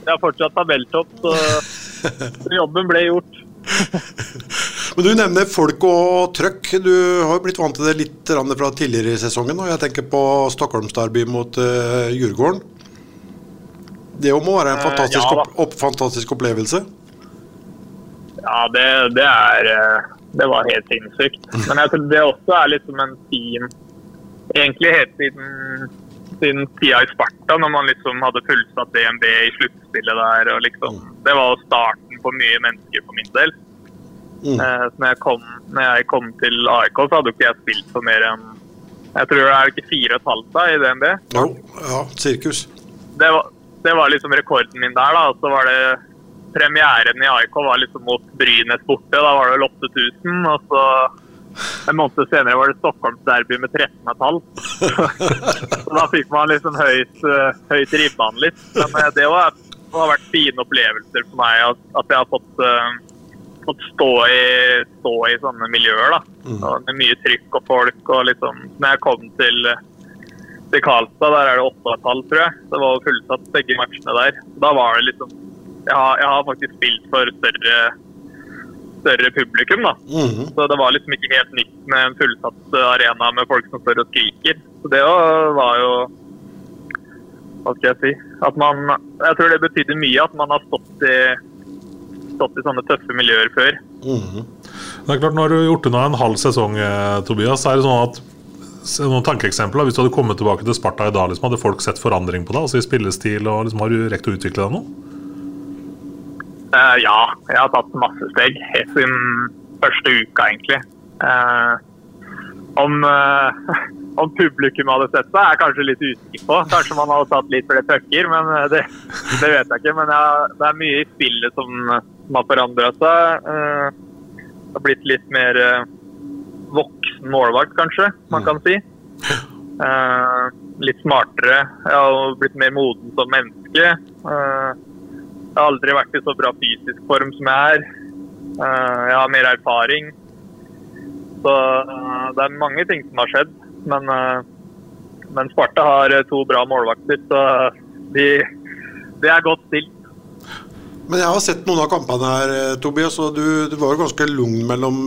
vi har fortsatt tabelltopp, så [laughs] [laughs] jobben ble gjort. [laughs] Men Du nevner folk og trøkk. Du har jo blitt vant til det litt fra tidligere i sesongen. og Jeg tenker på Stockholmsderby mot uh, Djurgården. Det må være en eh, fantastisk, ja, opp, opp, fantastisk opplevelse? Ja, det, det, er eh, Det var helt sinnssykt. [laughs] Men jeg tror det også er liksom en fin egentlig helt siden, siden tida i Sparta, når man liksom hadde fullsatt DNB i sluttspillet der. og liksom, Det var starten på mye mennesker for min del. Mm. Eh, når jeg, kom, når jeg kom til AIK, så hadde jo ikke jeg spilt for mer enn jeg tror det er ikke fire og et halvt da i DNB. Jo, ja, sirkus. Det var, det var liksom rekorden min der. da, så var det Premieren i AIK var liksom mot Brynes borte. Da var det vel 8000. Og så en måned senere var det Stockholmsderby med 13,5. [laughs] så da fikk man liksom høyt, eh, høyt ribban litt. Men eh, det var, har vært fine opplevelser for meg at, at jeg har fått, eh, fått stå, i, stå i sånne miljøer. da. Og med mye trykk og folk. og liksom, når jeg kom til til Karlstad, der er det 8,5, tror jeg. Det var fullsatt begge matchene der. Da var det liksom Jeg har, jeg har faktisk spilt for større, større publikum, da. Mhm. Så det var liksom ikke helt nytt med en fullsatt arena med folk som står og skriker. Så det var jo Hva skal jeg si? At man Jeg tror det betydde mye at man har stått i, stått i sånne tøffe miljøer før. Mhm. Det er klart, Nå har du gjort unna en halv sesong, eh, Tobias. Er det sånn at noen tankeeksempler, Hvis du hadde kommet tilbake til Sparta i dag, liksom, hadde folk sett forandring på deg? Altså i spillestil, og liksom, Har du rekt å utvikle deg nå? Eh, ja, jeg har tatt masse steg helt siden første uka, egentlig. Uh, om, uh, [laughs] om publikum hadde sett det, er jeg kanskje litt usikker på. Kanskje man hadde tatt litt flere pucker, men det, [laughs] det vet jeg ikke. Men jeg, det er mye i spillet som, har forandra seg. Det har blitt litt mer voksen målvakt, kanskje, man kan si. Litt smartere. Jeg har blitt mer moden som menneske. Jeg har aldri vært i så bra fysisk form som jeg er. Eh, jeg har mer erfaring. Så eh, det er mange ting som har skjedd. Men, eh, men Sparta har to bra målvakter, så de, de er godt stilt. Men jeg har sett noen av kampene her, Tobias, og du, du var jo ganske lugn mellom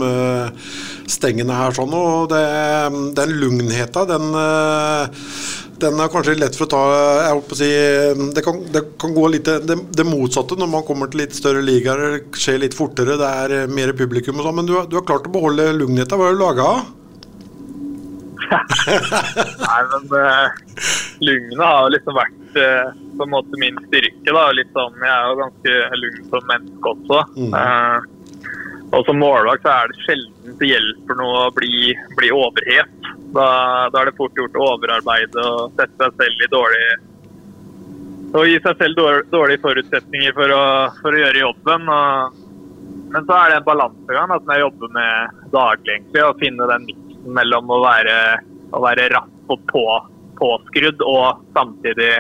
stengene her. sånn, og det, Den lugnheta, den, den er kanskje lett for å ta jeg håper å si, Det kan, det kan gå litt det, det motsatte når man kommer til litt større ligaer. Det skjer litt fortere, det er eh, mer publikum og sånn. Men du, du har klart å beholde lugnheta. Hva har du laga av? [laughs] Nei, men uh, lungene har jo liksom vært uh, på en måte min styrke. da, litt sånn, Jeg er jo ganske lugn som menneske også. Eh, og som målvakt så er det sjelden det hjelper noe å bli, bli overhet. Da, da er det fort gjort å overarbeide og sette seg selv i dårlig og gi seg selv dårlige forutsetninger for å, for å gjøre jobben. Og, men så er det en balansegang som jeg jobber med daglig. egentlig, Å finne den miksen mellom å være, å være rapp og på, påskrudd og samtidig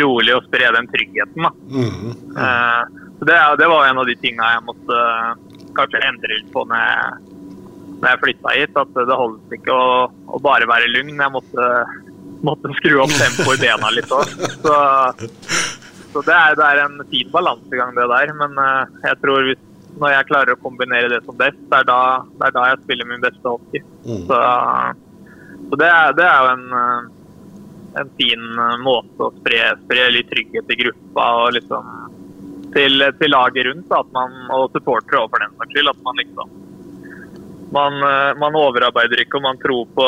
rolig og spre den tryggheten. da. Mhm. Eh, så det, det var en av de tinga jeg måtte kanskje endre litt på når når jeg flytta hit. At det holdt ikke å, å bare være lugn. Jeg måtte, måtte skru opp tempoet i bena litt òg. Så, så det, er, det er en fin balansegang, det der. Men eh, jeg tror hvis, når jeg klarer å kombinere det som best, det er da, det er da jeg spiller min beste hockey. Mm. Så, så det, er, det er jo en eh, en fin eh, måte å spre, spre litt trygghet i gruppa og liksom til, til laget rundt. At man, og supportere for den saks skyld. At man liksom man, eh, man overarbeider ikke, og man tror på,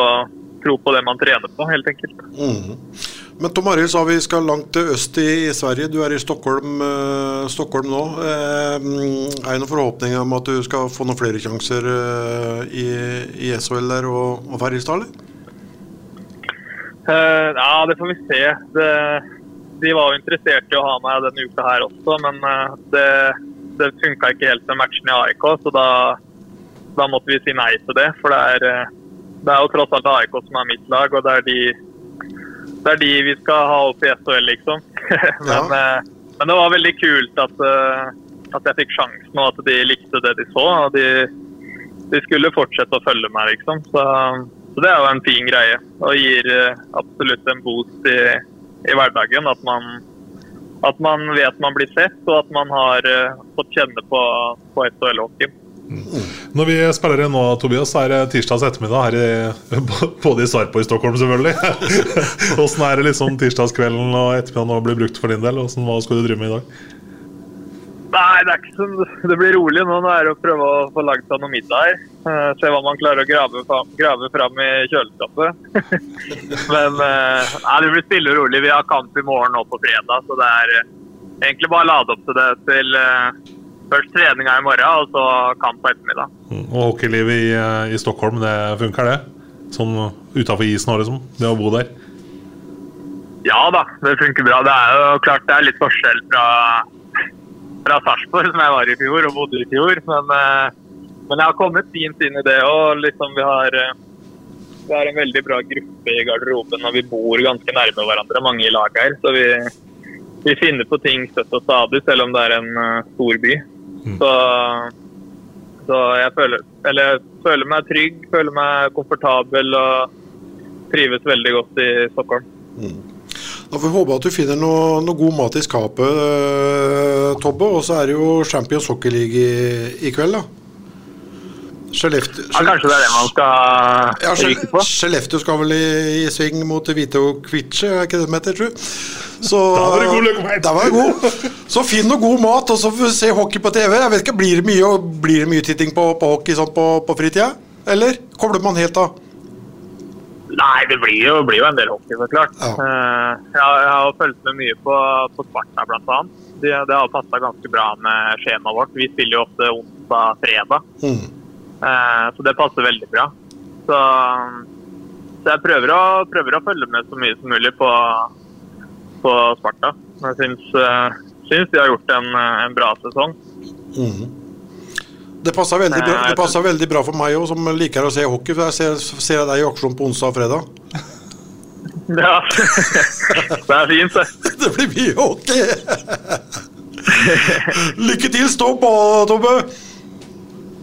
tror på det man trener på, helt enkelt. Mm. Men Tom Arild sa vi skal langt til øst i, i Sverige. Du er i Stockholm, eh, Stockholm nå. Eh, er det noen forhåpninger om at du skal få noen flere sjanser eh, i, i SHL der og, og Ferjestad, eller? Eh, ja, det får vi se. Det, de var jo interessert i å ha meg denne uka her også, men eh, det, det funka ikke helt med matchen i AIK, så da, da måtte vi si nei til det. For det er, eh, det er jo tross alt AIK som er mitt lag, og det er de, det er de vi skal ha opp i SHL, liksom. [laughs] men, ja. men det var veldig kult at, eh, at jeg fikk sjansen, og at de likte det de så. og de, de skulle fortsette å følge meg, liksom. Så, så det er jo en fin greie. Og gir eh, absolutt en boost i, i hverdagen. At man, at man vet man blir sett, og at man har uh, fått kjenne på, på SHL-hockeyen. Når vi spiller inn nå, Tobias, er det tirsdags ettermiddag her i, [laughs] både i Sarpo og i Stockholm, selvfølgelig. [laughs] Åssen er det liksom tirsdagskvelden og ettermiddagen nå blir brukt for din del? Hvordan, hva skal du drive med i dag? Nei, det er ikke sånn, det blir rolig nå. Nå er det å prøve å få lagd seg noe middag her. Eh, se hva man klarer å grave, grave fram i kjøleskapet. [laughs] Men eh, nei, det blir stille og rolig. Vi har kamp i morgen og på fredag, så det er eh, egentlig bare å lade opp til det til, først treninga i morgen, og så kamp på ettermiddag. Mm. Og hockeylivet i, i Stockholm, det funker det? Sånn utafor isen og liksom? Det å bo der? Ja da, det funker bra. Det er jo klart det er litt forskjell fra, fra Sarpsborg, som jeg var i fjor og bodde i fjor. Men, men jeg har kommet fint inn i det og liksom vi har eh, vi har en veldig bra gruppe i garderoben og vi bor ganske nærme hverandre, mange i lag her. Så vi, vi finner på ting støtt og stadig, selv om det er en uh, stor by. Mm. Så, så jeg føler, eller, jeg føler meg trygg, føler meg komfortabel og trives veldig godt i Stockholm. Da får vi håpe at du finner noe, noe god mat i skapet, eh, Tobbe. Og så er det jo Champions Hockey League i, i kveld, da. Skellefteå Ja, kanskje det er det man skal ja, ryke på? Skellefteå skal vel i, i sving mot Vito Kvitsje, er ikke det de heter, tror jeg. Så, Da var det god løkmeid. Da var det god. Så finn noe god mat, og så får vi se hockey på TV. Jeg vet ikke, Blir det mye, blir det mye titting på, på hockey sånn på, på fritida? Eller kobler man helt av? Nei, det blir jo, blir jo en del hockey, så klart. Ja. Eh, jeg, har- jeg har fulgt med mye på, på Sparta, annet. Det, det har passa ganske bra med skjemaet vårt. Vi spiller jo ofte onsdag-fredag, Mm. Eh, så det passer veldig bra. Så, så jeg prøver å, prøver å følge med så mye som mulig på, på Sparta. Jeg syns, eh, syns de har gjort en, en bra sesong. Mm. Det passer veldig, bra, veldig bra for meg òg, som liker å se hockey. For jeg ser, ser jeg deg i aksjon på onsdag og fredag. [laughs] Ja, [laughs] det er fint, det. [laughs] Det blir mye hockey! Lykke til, stå på, Tobbe!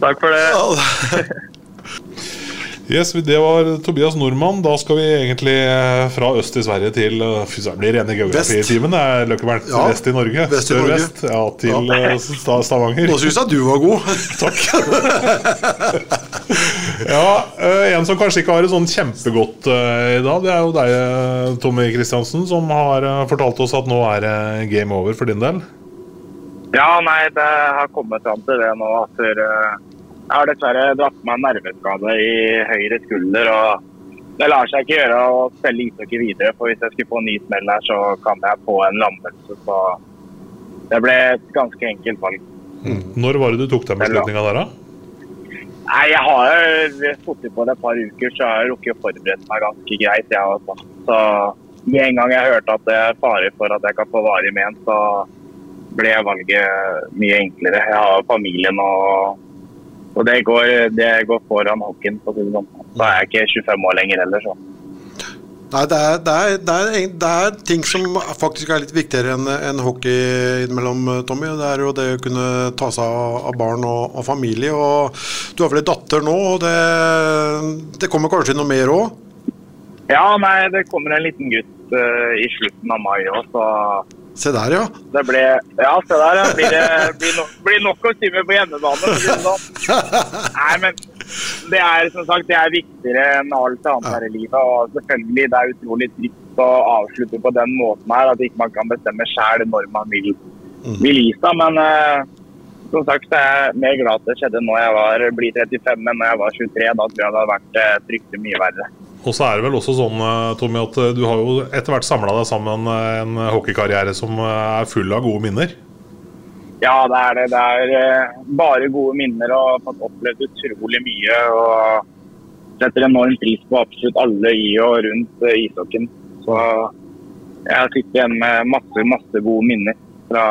Takk for det. Yes, Det var Tobias Nordmann. Da skal vi egentlig eh, fra øst i Sverige til eh, Fy søren, blir rene geografitimen. Det er Løkkeberg. Ja, Vest i Norge. vest i Norge. Sør-vest. Ja, til ja. Stavanger. Nå syns jeg du var god. [laughs] Takk. [laughs] ja, eh, En som kanskje ikke har det sånn kjempegodt eh, i dag, det er jo deg, eh, Tommy Kristiansen, som har eh, fortalt oss at nå er det game over for din del. Ja, nei, det har kommet fram til det nå. At jeg har dessverre dratt meg en nerveskade i høyre skulder. og Det lar seg ikke gjøre å spille ishockey videre. for Hvis jeg skulle få en ny smell her, så kan jeg få en lammelse. Så det ble et ganske enkelt valg. Når var det du tok den beslutninga der, da? Nei, Jeg har sittet på det et par uker, så jeg har rukket å forberede meg ganske greit. jeg også. Så med en gang jeg hørte at det er fare for at jeg kan få varig men, så ble valget mye enklere. Jeg har familien og og det går, det går foran hockeyen. på sånn. Da er jeg ikke 25 år lenger heller, så. Nei, det er, det, er, det, er, det er ting som faktisk er litt viktigere enn en hockey innimellom, Tommy. Det er jo det å kunne ta seg av, av barn og, og familie. og Du har vel en datter nå, og det, det kommer kanskje noe mer òg? Ja, nei, det kommer en liten gutt uh, i slutten av mai òg, så Se der, ja. det ble Ja, se der, ja. Blir, det, blir, no, blir nok å med på hjemmebane. sånn. Nei, men det er som sagt det er viktigere enn alt annet her i livet. Og selvfølgelig, det er utrolig trist å avslutte på den måten her. At ikke man kan bestemme sjæl når man vil, vil gi seg. Men uh, som sagt jeg er mer glad at det skjedde når jeg var, blir 35 enn når jeg var 23. Da tror jeg det hadde vært eh, fryktelig mye verre. Og så er det vel også sånn, eh, Tommy, at eh, du har jo etter hvert samla deg sammen eh, en hockeykarriere som eh, er full av gode minner. Ja, det er det. Det er eh, bare gode minner og har opplevd utrolig mye. Og setter enorm pris på absolutt alle i og rundt eh, ishockeyen. Så jeg sitter igjen med masse, masse gode minner fra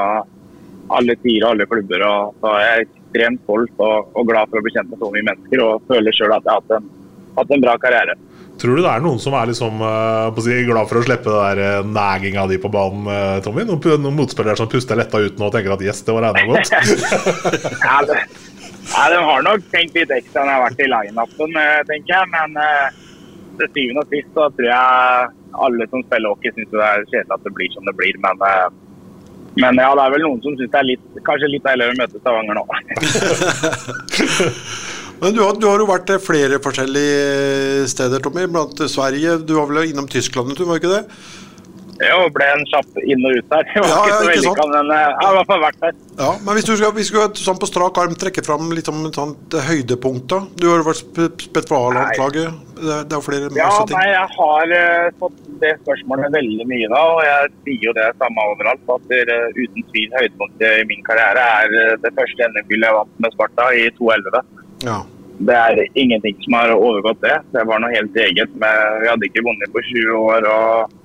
alle tider og alle klubber. Og så er jeg ekstremt stolt og, og glad for å bli kjent med så mye mennesker og føler sjøl at jeg har hatt en, hatt en bra karriere. Tror du det er noen som er liksom, eh, si, glad for å slippe det der eh, næginga di på banen, eh, Tommy? Noen, noen motspillere som puster letta ut nå og tenker at yes, det var regna godt? [laughs] ja, det, ja, de har nok tenkt litt ekstra når jeg har vært i line-upen, tenker jeg. Men til syvende og sist så tror jeg alle som spiller hockey syns det er kjedelig at det blir som det blir. Men, men ja, det er vel noen som syns det er litt, kanskje litt deiligere å møte Stavanger nå. [laughs] [laughs] Men du har, du har jo vært eh, flere forskjellige steder, Tommy. Blant Sverige. Du var vel innom Tyskland, du, var ikke det? Jo, ble en kjapp inn og ut der. Det var Ja, ikke så vellykka, men eh, jeg har i hvert fall vært der. Ja, men hvis du skal, hvis du skal sånn på strak arm trekke fram litt om sånt høydepunkt, da? Du har jo vært sp- spilt for A-landslaget. Det, det er flere Ja, masse ting. nei, jeg har eh, fått det spørsmålet veldig mye da, og jeg sier jo det samme overalt. At det, eh, uten tvil høydepunktet i min karriere er eh, det første NM-gullet jeg vant med Sparta i 2011. Ja. Det er ingenting som har overgått det. Det var noe helt eget. Men vi hadde ikke vunnet på 20 år. og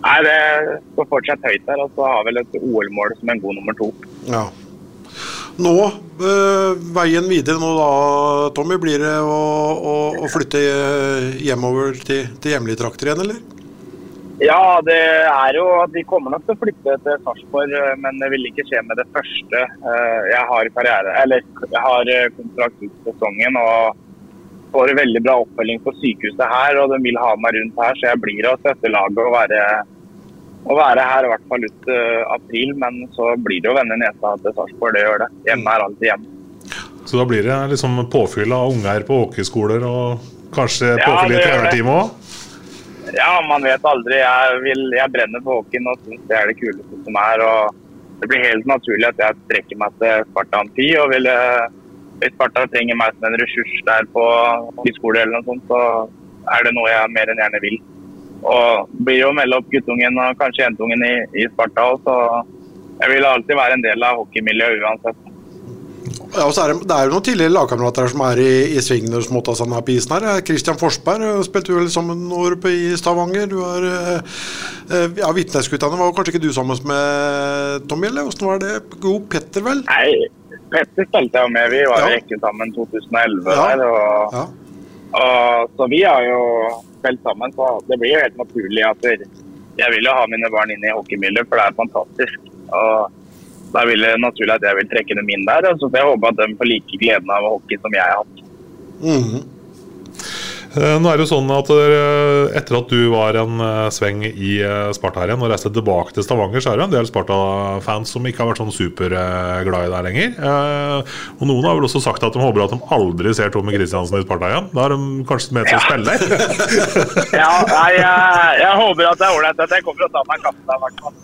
Nei, Det står fortsatt høyt der. Og så har vel et OL-mål som en god nummer to. Ja. Nå, øh, veien videre nå da, Tommy, blir det å, å, å flytte eh, hjemover til, til hjemlige trakter igjen, eller? Ja, det er jo at vi kommer nok til å flytte til Sarpsborg, eh, men det vil ikke skje med det første. Eh, Jeg har karriere, eller jeg har eh, kontrakt ut sesongen og får veldig bra oppfølging på sykehuset her. Og de vil ha meg rundt her, så jeg blir å støtte laget og være, og være her i hvert fall ut april. Men så blir det å vende nesa til Sarpsborg, det gjør det. Hjemme er alltid hjemme. Så da blir det liksom påfyll av unger på hockeyskoler og kanskje påfyll i ja, trenerteamet òg? Ja, man vet aldri. Jeg, vil, jeg brenner på hockeyen og syns det er det kuleste som er. og Det blir helt naturlig at jeg strekker meg til Sparta Amfi. og vil, eh, Hvis Sparta trenger meg som en ressurs der på skole eller noe sånt, så er det noe jeg mer enn gjerne vil. Og det blir jo å melde opp guttungen og kanskje jentungen i, i Sparta òg, så jeg vil alltid være en del av hockeymiljøet uansett. Ja, og så er det, det er jo noen tidligere lagkamerater som er i, i svingene måtte ha seg på isen her. Kristian Forsberg eh, spilte vel sammen år oppe i Stavanger. Du har eh, eh, Ja, Vitnesguttene var kanskje ikke du sammen med Tommy, eller åssen var det? Jo, Petter, vel? Nei, Petter spilte jeg med. Vi var ja. i rekke sammen 2011 Ja. der. og... Ja. Og, så vi har jo spilt sammen, så det blir jo helt naturlig at jeg vil jo ha mine barn inn i hockeymiljøet, for det er fantastisk. Og da vil det naturlig at jeg vil trekke dem inn der, Altså, så jeg håper at de får like gleden av hockey som jeg har hatt. Mm Eh, Nå er det jo sånn at eh, Etter at du var en eh, sveng i eh, Sparta her igjen og reiste tilbake til Stavanger, så er det en del Sparta-fans som ikke har vært sånn superglad i deg lenger. Eh, Og Noen har vel også sagt at de håper at de aldri ser Tomme Kristiansen i Sparta igjen. Da er de kanskje med til å spille? [laughs] Ja, nei, jeg, jeg håper at det er ålreit at jeg kommer og tar meg en kaffe der, i hvert fall.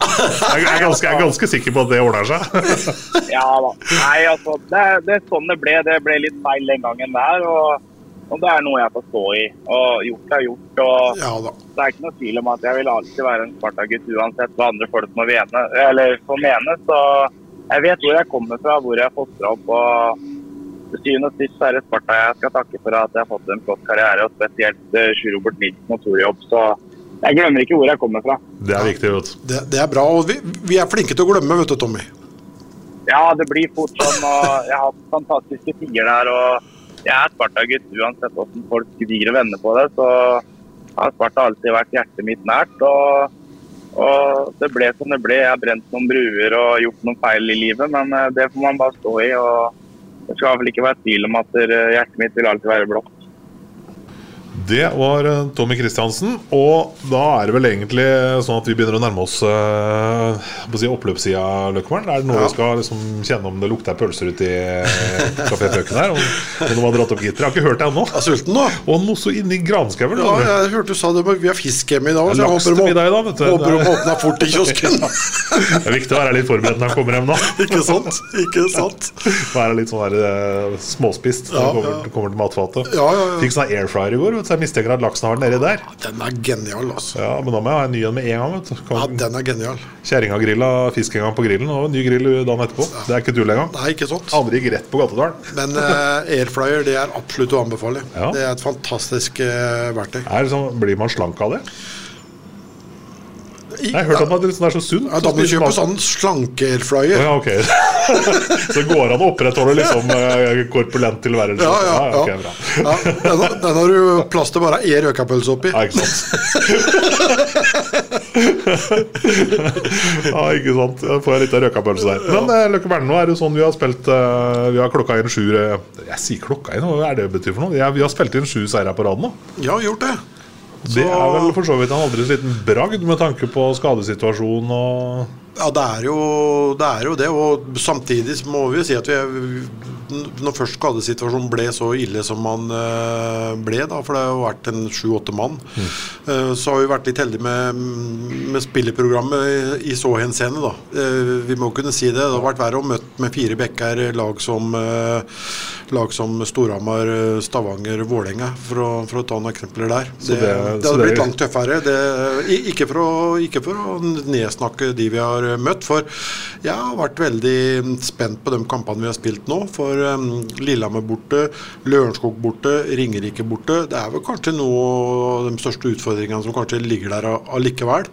Jeg er ganske, er sikker på at det ordner seg. Ja da. Nei, altså, det, det er sånn det ble. Det ble litt feil den gangen der. og og det er noe jeg får stå i. Og gjort er gjort. og Ja da. Det er ikke noe tvil om at jeg vil alltid være en Sparta-gutt uansett hva andre folk må vene, Eller får mene. Så jeg vet hvor jeg kommer fra, hvor jeg er fostra opp. og til syvende og sist er det Sparta jeg skal takke for at jeg har fått en flott karriere, og spesielt uh, Sjur Robert Nilsen og Torjobb. Så jeg glemmer ikke hvor jeg kommer fra. Det er viktig, vet. Det, det er bra. Og vi, vi er flinke til å glemme, vet du, Tommy. Ja, det blir fort sånn. og Jeg har hatt fantastiske tider der. og Jeg er Sparta-gutt uansett hvordan folk gir og vender på det. Så har Sparta alltid vært hjertet mitt nært. og, og det ble som det ble. Jeg har brent noen bruer og gjort noen feil i livet, men eh, det får man bare stå i. og Det skal vel ikke være tvil om at eh, hjertet mitt vil alltid være blått. Det var eh, Tommy Kristiansen, og da er det vel egentlig sånn at vi begynner å nærme oss uh, på å si oppløpssida, Løkkemann. Er det nå vi skal liksom kjenne om det lukter pølser ute i kafépøken her? Om, om de har dratt opp gitter? Jeg har ikke hørt det ennå. Jeg er sulten nå. Og noe så inni granskauen. Ja, jeg hørte du sa det, men vi har fisk hjemme i dag. Så jeg håper de, middag i du. håper de åpner fort i kiosken. [laughs] Det er viktig å være litt forberedt når han kommer hjem, nå. [laughs] ikke sant? Ikke sant? Være litt sånn eh, småspist når Ja, kommer, ja. kommer til matfatet. Ja, ja, ja. Fikk sånn air fryer i går, vet du, så jeg mistenker at laksen har den nedi der. Den er genial, altså. Ja, Men da må jeg ha en ny en med en gang. vet du Ja, den er genial. Kjerringa grilla fisk en gang på grillen, og en ny grill dagen etterpå. Det er ikke tull engang. Nei, ikke sant? Andre gikk rett på Gattedalen. Men uh, airflyer det er absolutt å anbefale. Ja. Det er et fantastisk uh, verktøy. Er det sånn, blir man slank av det? Jeg har hørt at man er så sunn. Ja, da må du kjøpe sånn slanke-airfryer. Ja, okay. [laughs] så går an å opprettholde liksom eh, korpulent tilværelse? Ja, ja, ja. Okay, bra. Ja, den, den har du plass til bare én røkapølse oppi. Ja, ikke sant. [laughs] ja, ikke sant. Da får jeg litt av røkapølse der. Men eh, Løkke Berne, nå er det sånn vi har spilt eh, Vi har klokka inn sju Jeg sier klokka inn, hva er det betyr for noe? Vi har spilt inn sju seire på rad nå. Ja, gjort det. Det er vel for så vidt en aldri liten bragd med tanke på skadesituasjonen og Ja, det er, jo, det er jo det. Og samtidig må vi jo si at vi er, når først skadesituasjonen ble så ille som man eh, ble, da, for det har jo vært en sju-åtte mann, mm. så har vi vært litt heldige med, med spilleprogrammet i, i så henseende. da. Eh, vi må kunne si det. Det har vært verre å møte med fire bekker lag som lag som Storhamar, eh, Stavanger, Vålerenga, for, for å ta noen eksempler der. Det, det- det, hadde blitt langt tøffere. Det, ikke, for å, ikke for å nedsnakke de vi har møtt, for jeg har vært veldig spent på de kampene vi har spilt nå. For um, Lillehammer borte, Lørenskog borte, Ringerike borte. Det er vel kanskje noe av de største utfordringene som kanskje ligger der allikevel.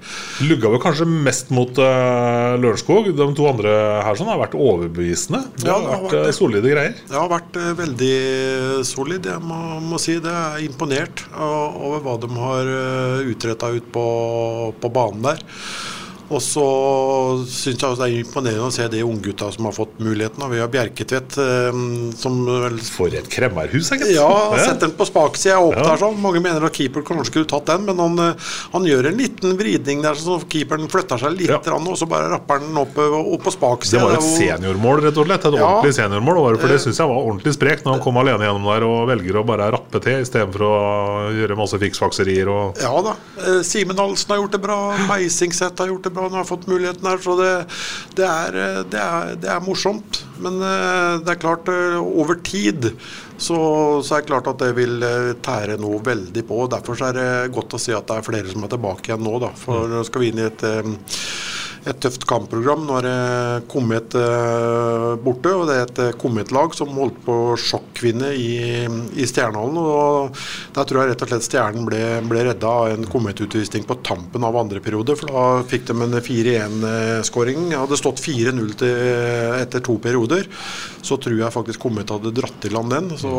Lugga vel kanskje mest mot uh, Lørenskog. De to andre her sånn har vært overbevisende. Det Ja, har det har vært vært det. solide greier. Det har vært uh, veldig solid, jeg må, må si. Det er imponert o- over hva de har utretta ut på, på banen der. Og så syns jeg det er imponerende å se de unggutta som har fått muligheten. Vi har Bjerketvedt eh, som vel For et kremmerhus, egentlig. Ja, sett den på spaksida opp Ja. der sånn. Mange mener at keeper kanskje skulle tatt den, men han, eh, han gjør en liten vridning der, så keeperen flytter seg litt, grann, og så bare rapper den opp, eh, opp på Det var et seniormål, rett og slett. Et Ja. ordentlig seniormål. For det syns jeg var ordentlig sprekt, når han kom alene gjennom der og velger å bare rappe til istedenfor å gjøre masse fiksfakserier og Ja da. Simen Halsen har gjort det bra. Meisingseth har gjort det bra. Han har fått muligheten her. Så det, det, er, eh, det, er, det er morsomt. Men eh, det er klart, eh, over tid så, så er det klart at det vil tære noe veldig på. og Derfor så er det godt å si at det er flere som er tilbake igjen nå. Da. For nå skal vi inn i et et tøft kampprogram. Nå er det Komet eh, borte, og det er et eh, Komet-lag som holdt på å sjokkvinne i, i Stjernehallen. og Der tror jeg rett og slett Stjernen ble, ble redda av en Komet-utvisning på tampen av andre periode. For da fikk de en 4-1-skåring. Hadde stått 4-0 etter to perioder. Så tror jeg faktisk Komet hadde dratt i land den. Så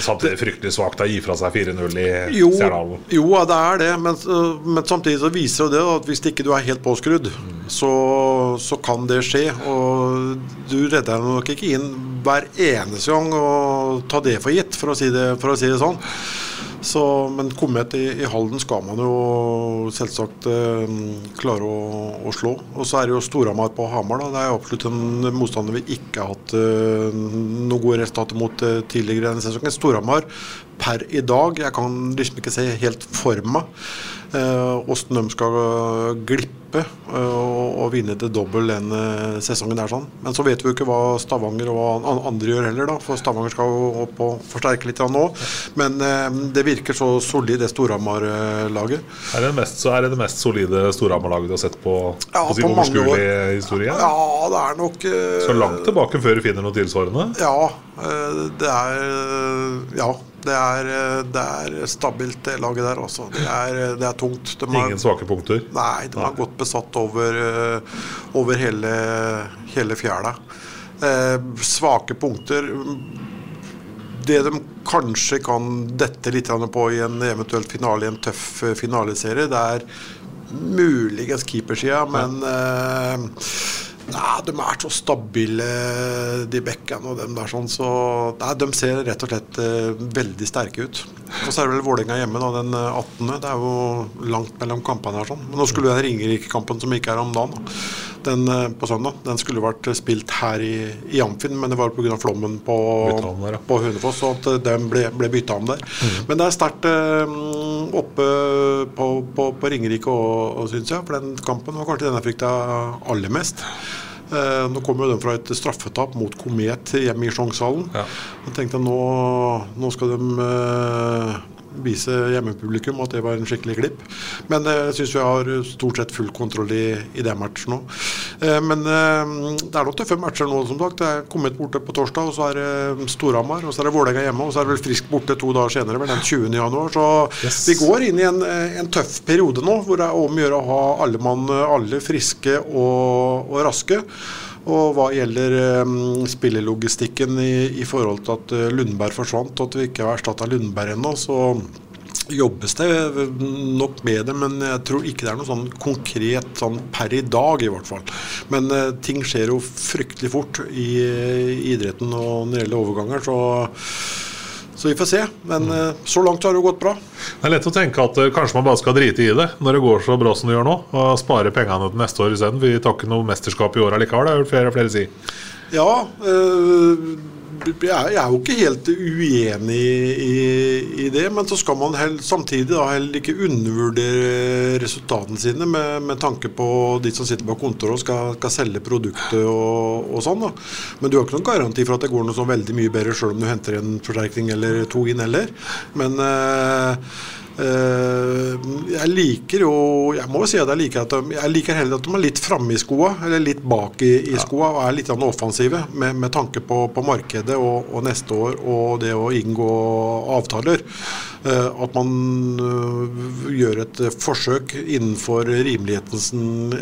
Samtidig fryktelig svakt å gi fra seg 4-0 i Stjernehallen. jo, jo, det er det, men, men samtidig så viser det at hvis ikke du er helt påskrudd, så, så kan det skje. Og du redder deg nok ikke inn hver eneste gang og ta det for gitt, for å si det, å si det sånn. Så, men Komet i, i Halden skal man jo selvsagt eh, klare å, å slå. Og så er det jo Storhamar på Hamar. da, Det er absolutt en motstander vi ikke har hatt eh, noen gode resultater mot eh, tidligere denne sesongen. Storhamar per i dag, jeg kan liksom ikke se helt for meg åssen de skal eh, glippe eh, og, vinne til dobbel den eh, sesongen der sånn. Men så vet vi jo ikke hva Stavanger og andre gjør heller, da. For Stavanger skal jo opp og forsterke litt nå. Men eh, det virker så solid, det Storhamar-laget. Er det, mest, så er det det mest solide Storhamar-laget du har sett på, Ja, på sin overskuelige historie? Ja, det er nok eh, Så langt tilbake før du finner noe tilsvarende? Ja, eh, det er eh, Ja. Det er, eh, det er stabilt, det laget der, også. Det er, det er tungt. De har- Ingen svake punkter? Nei, de har gått besatt over, eh, over hele, hele fjæra. Eh, svake punkter Det de kanskje kan dette litt på i en eventuelt finale i en tøff eh, finaleserie, det er muligens keepersida, men eh, Nei, de er så stabile, de bekkene og dem der sånn, så nei, de ser rett og slett eh, veldig sterke ut. Og så er det vel Vålerenga hjemme da, den eh, 18. Det er jo langt mellom kampene her sånn. Men nå skulle den Ringerike-kampen som ikke er om dagen, da, den eh, på søndag, den skulle vært spilt her i, i Amfinn, men det var pga. flommen på, der, ja. på Hønefoss, så at eh, den ble, ble bytta om der. Men det er sterkt eh, oppe på, på, på Ringerike òg, syns jeg. For den kampen var kanskje den jeg frykta aller mest. Eh, nå kommer jo de fra et straffetap mot Komet hjemme i Sjongshallen. Jeg tenkte nå, nå skal de eh, vise hjemmepublikum at det var en skikkelig glipp. Men eh, jeg syns vi har stort sett full kontroll i, i den matchen nå. Eh, men eh, det er noen tøffe matcher nå, som sagt. Det er kommet borte på torsdag, og så er det Storhamar, og så er det Vålerenga hjemme, og så er det vel Frisk borte to dager senere, vel den 20. januar. Så vi går inn i en, eh, en tøff periode nå, hvor det er om å gjøre å ha alle mann, alle friske og, og raske. Og hva gjelder um, spillelogistikken i, i forhold til at eh, Lundberg forsvant, og at vi ikke har erstatta Lundberg ennå, så jobbes det nok med det, men jeg tror ikke det er noe sånn konkret sånn per i dag, i hvert fall. Men eh, ting skjer jo fryktelig fort i, i idretten og når det gjelder overganger, så så vi får se. Men eh, så langt har det jo gått bra. Det er lett å tenke at eh, kanskje man bare skal drite i det når det går så bra som det gjør nå, og spare pengene til neste år isteden. Vi tar ikke noe mesterskap i år allikevel, det har hørt flere og flere si. Ja, øh, jeg er jo ikke helt uenig i, i det, men så skal man hell, samtidig da heller ikke undervurdere resultatene sine med, med tanke på de som sitter på kontoret og skal, skal selge produktet og, og sånn. da. Men du har ikke noen garanti for at det går noe så veldig mye bedre sjøl om du henter en forsterkning eller to inn heller. Men Eh, jeg liker jo Jeg må jo si at jeg liker at de, jeg liker heller at de er litt framme i skoa, eller litt bak i, i skoa, og er litt sånn offensive med, med tanke på, på markedet og, og, neste år og det å inngå avtaler. Eh, at man uh, gjør et forsøk innenfor rimelighetens,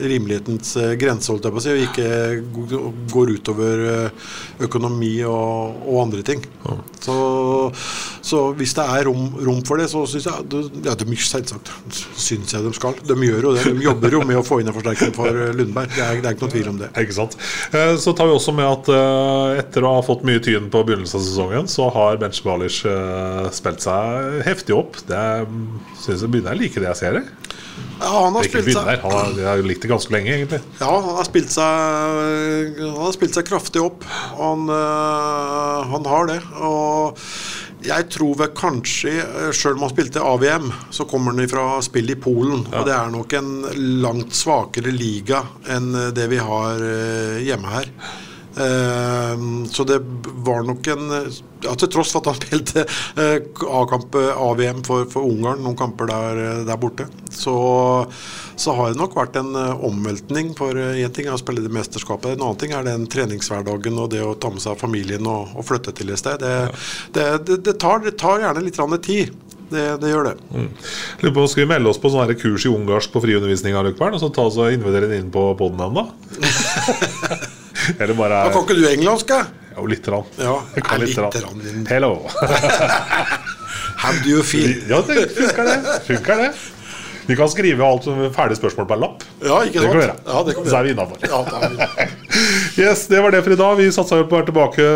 rimelighetens grense, holdt jeg på å si, og ikke går utover økonomi og, og andre ting. Så, så, hvis det er rom, rom for det, så syns jeg ja, de, selvsagt syns jeg de skal. De gjør jo det. De jobber jo med å få inn en forsterkning for eh, Lundberg. Det er, det er, ikke noe tvil om det. Ikke sant. Eh, så tar vi også med at eh, etter å ha fått mye tyn på begynnelsen av sesongen, så har Bench Balish spilt seg heftig opp. Det synes jeg begynner jeg like det jeg ser. Det. Ja, han har spilt seg han har, Jeg har likt det ganske lenge, egentlig. Ja, han har spilt seg, han har spilt seg kraftig opp. Han, han har det. Og jeg tror vel kanskje, eh, sjøl om han spilte AVM, så kommer han fra spill i Polen. Ja. Og det er nok en langt svakere liga enn det vi har eh, hjemme her. Uh, så det var nok en ja, Til tross for at han [laughs] spilte A-kamp AVM for, for Ungarn, noen kamper der, der borte, så så har det nok vært en uh, omveltning. For én ting er å spille det mesterskapet, en annen ting er den treningshverdagen og det å ta med seg familien og, og flytte til et sted. Det, det, det, det tar, tar, gjerne litt tid. Det, det, gjør det. Mm. På, skal vi melde oss på sånne kurs i ungarsk på friundervisning og så ta oss og invitere inn på poden ennå? [laughs] Eller bare Da Kan ikke du engelsk? Jo, lite grann. Ja, jeg kan litt rann. Rann. Hello. [laughs] How do you feel? Ja, det funker det. Funker det. Vi kan skrive alt som ferdige spørsmål på en lapp. Ja, ikke sant? Det kan vi gjøre. Ja, det kan vi Så er vi innafor. Ja, [laughs] yes, det var det for i dag. Vi satser på å være tilbake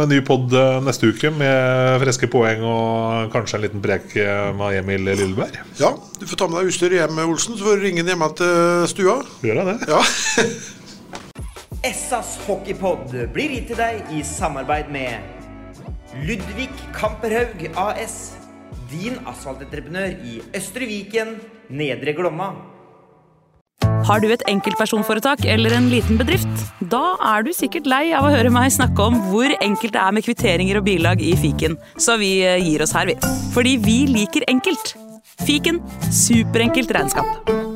med ny pod eh, neste uke med friske poeng og kanskje en liten prek eh, med Emil Lilleberg. Ja, du får ta med deg utstyret hjem, Olsen, så får du ringe hjemme til stua. Gjør jeg det? Ja. [laughs] Essas hockeypod blir gitt til deg i samarbeid med Ludvig Kamperhaug AS. Din asfaltentreprenør i Østre Viken, Nedre Glomma. Har du et enkeltpersonforetak eller en liten bedrift? Da er du sikkert lei av å høre meg snakke om hvor enkelt det er med kvitteringer og bilag i fiken, så vi eh, gir oss her, vi. Fordi vi liker enkelt. Fiken superenkelt regnskap.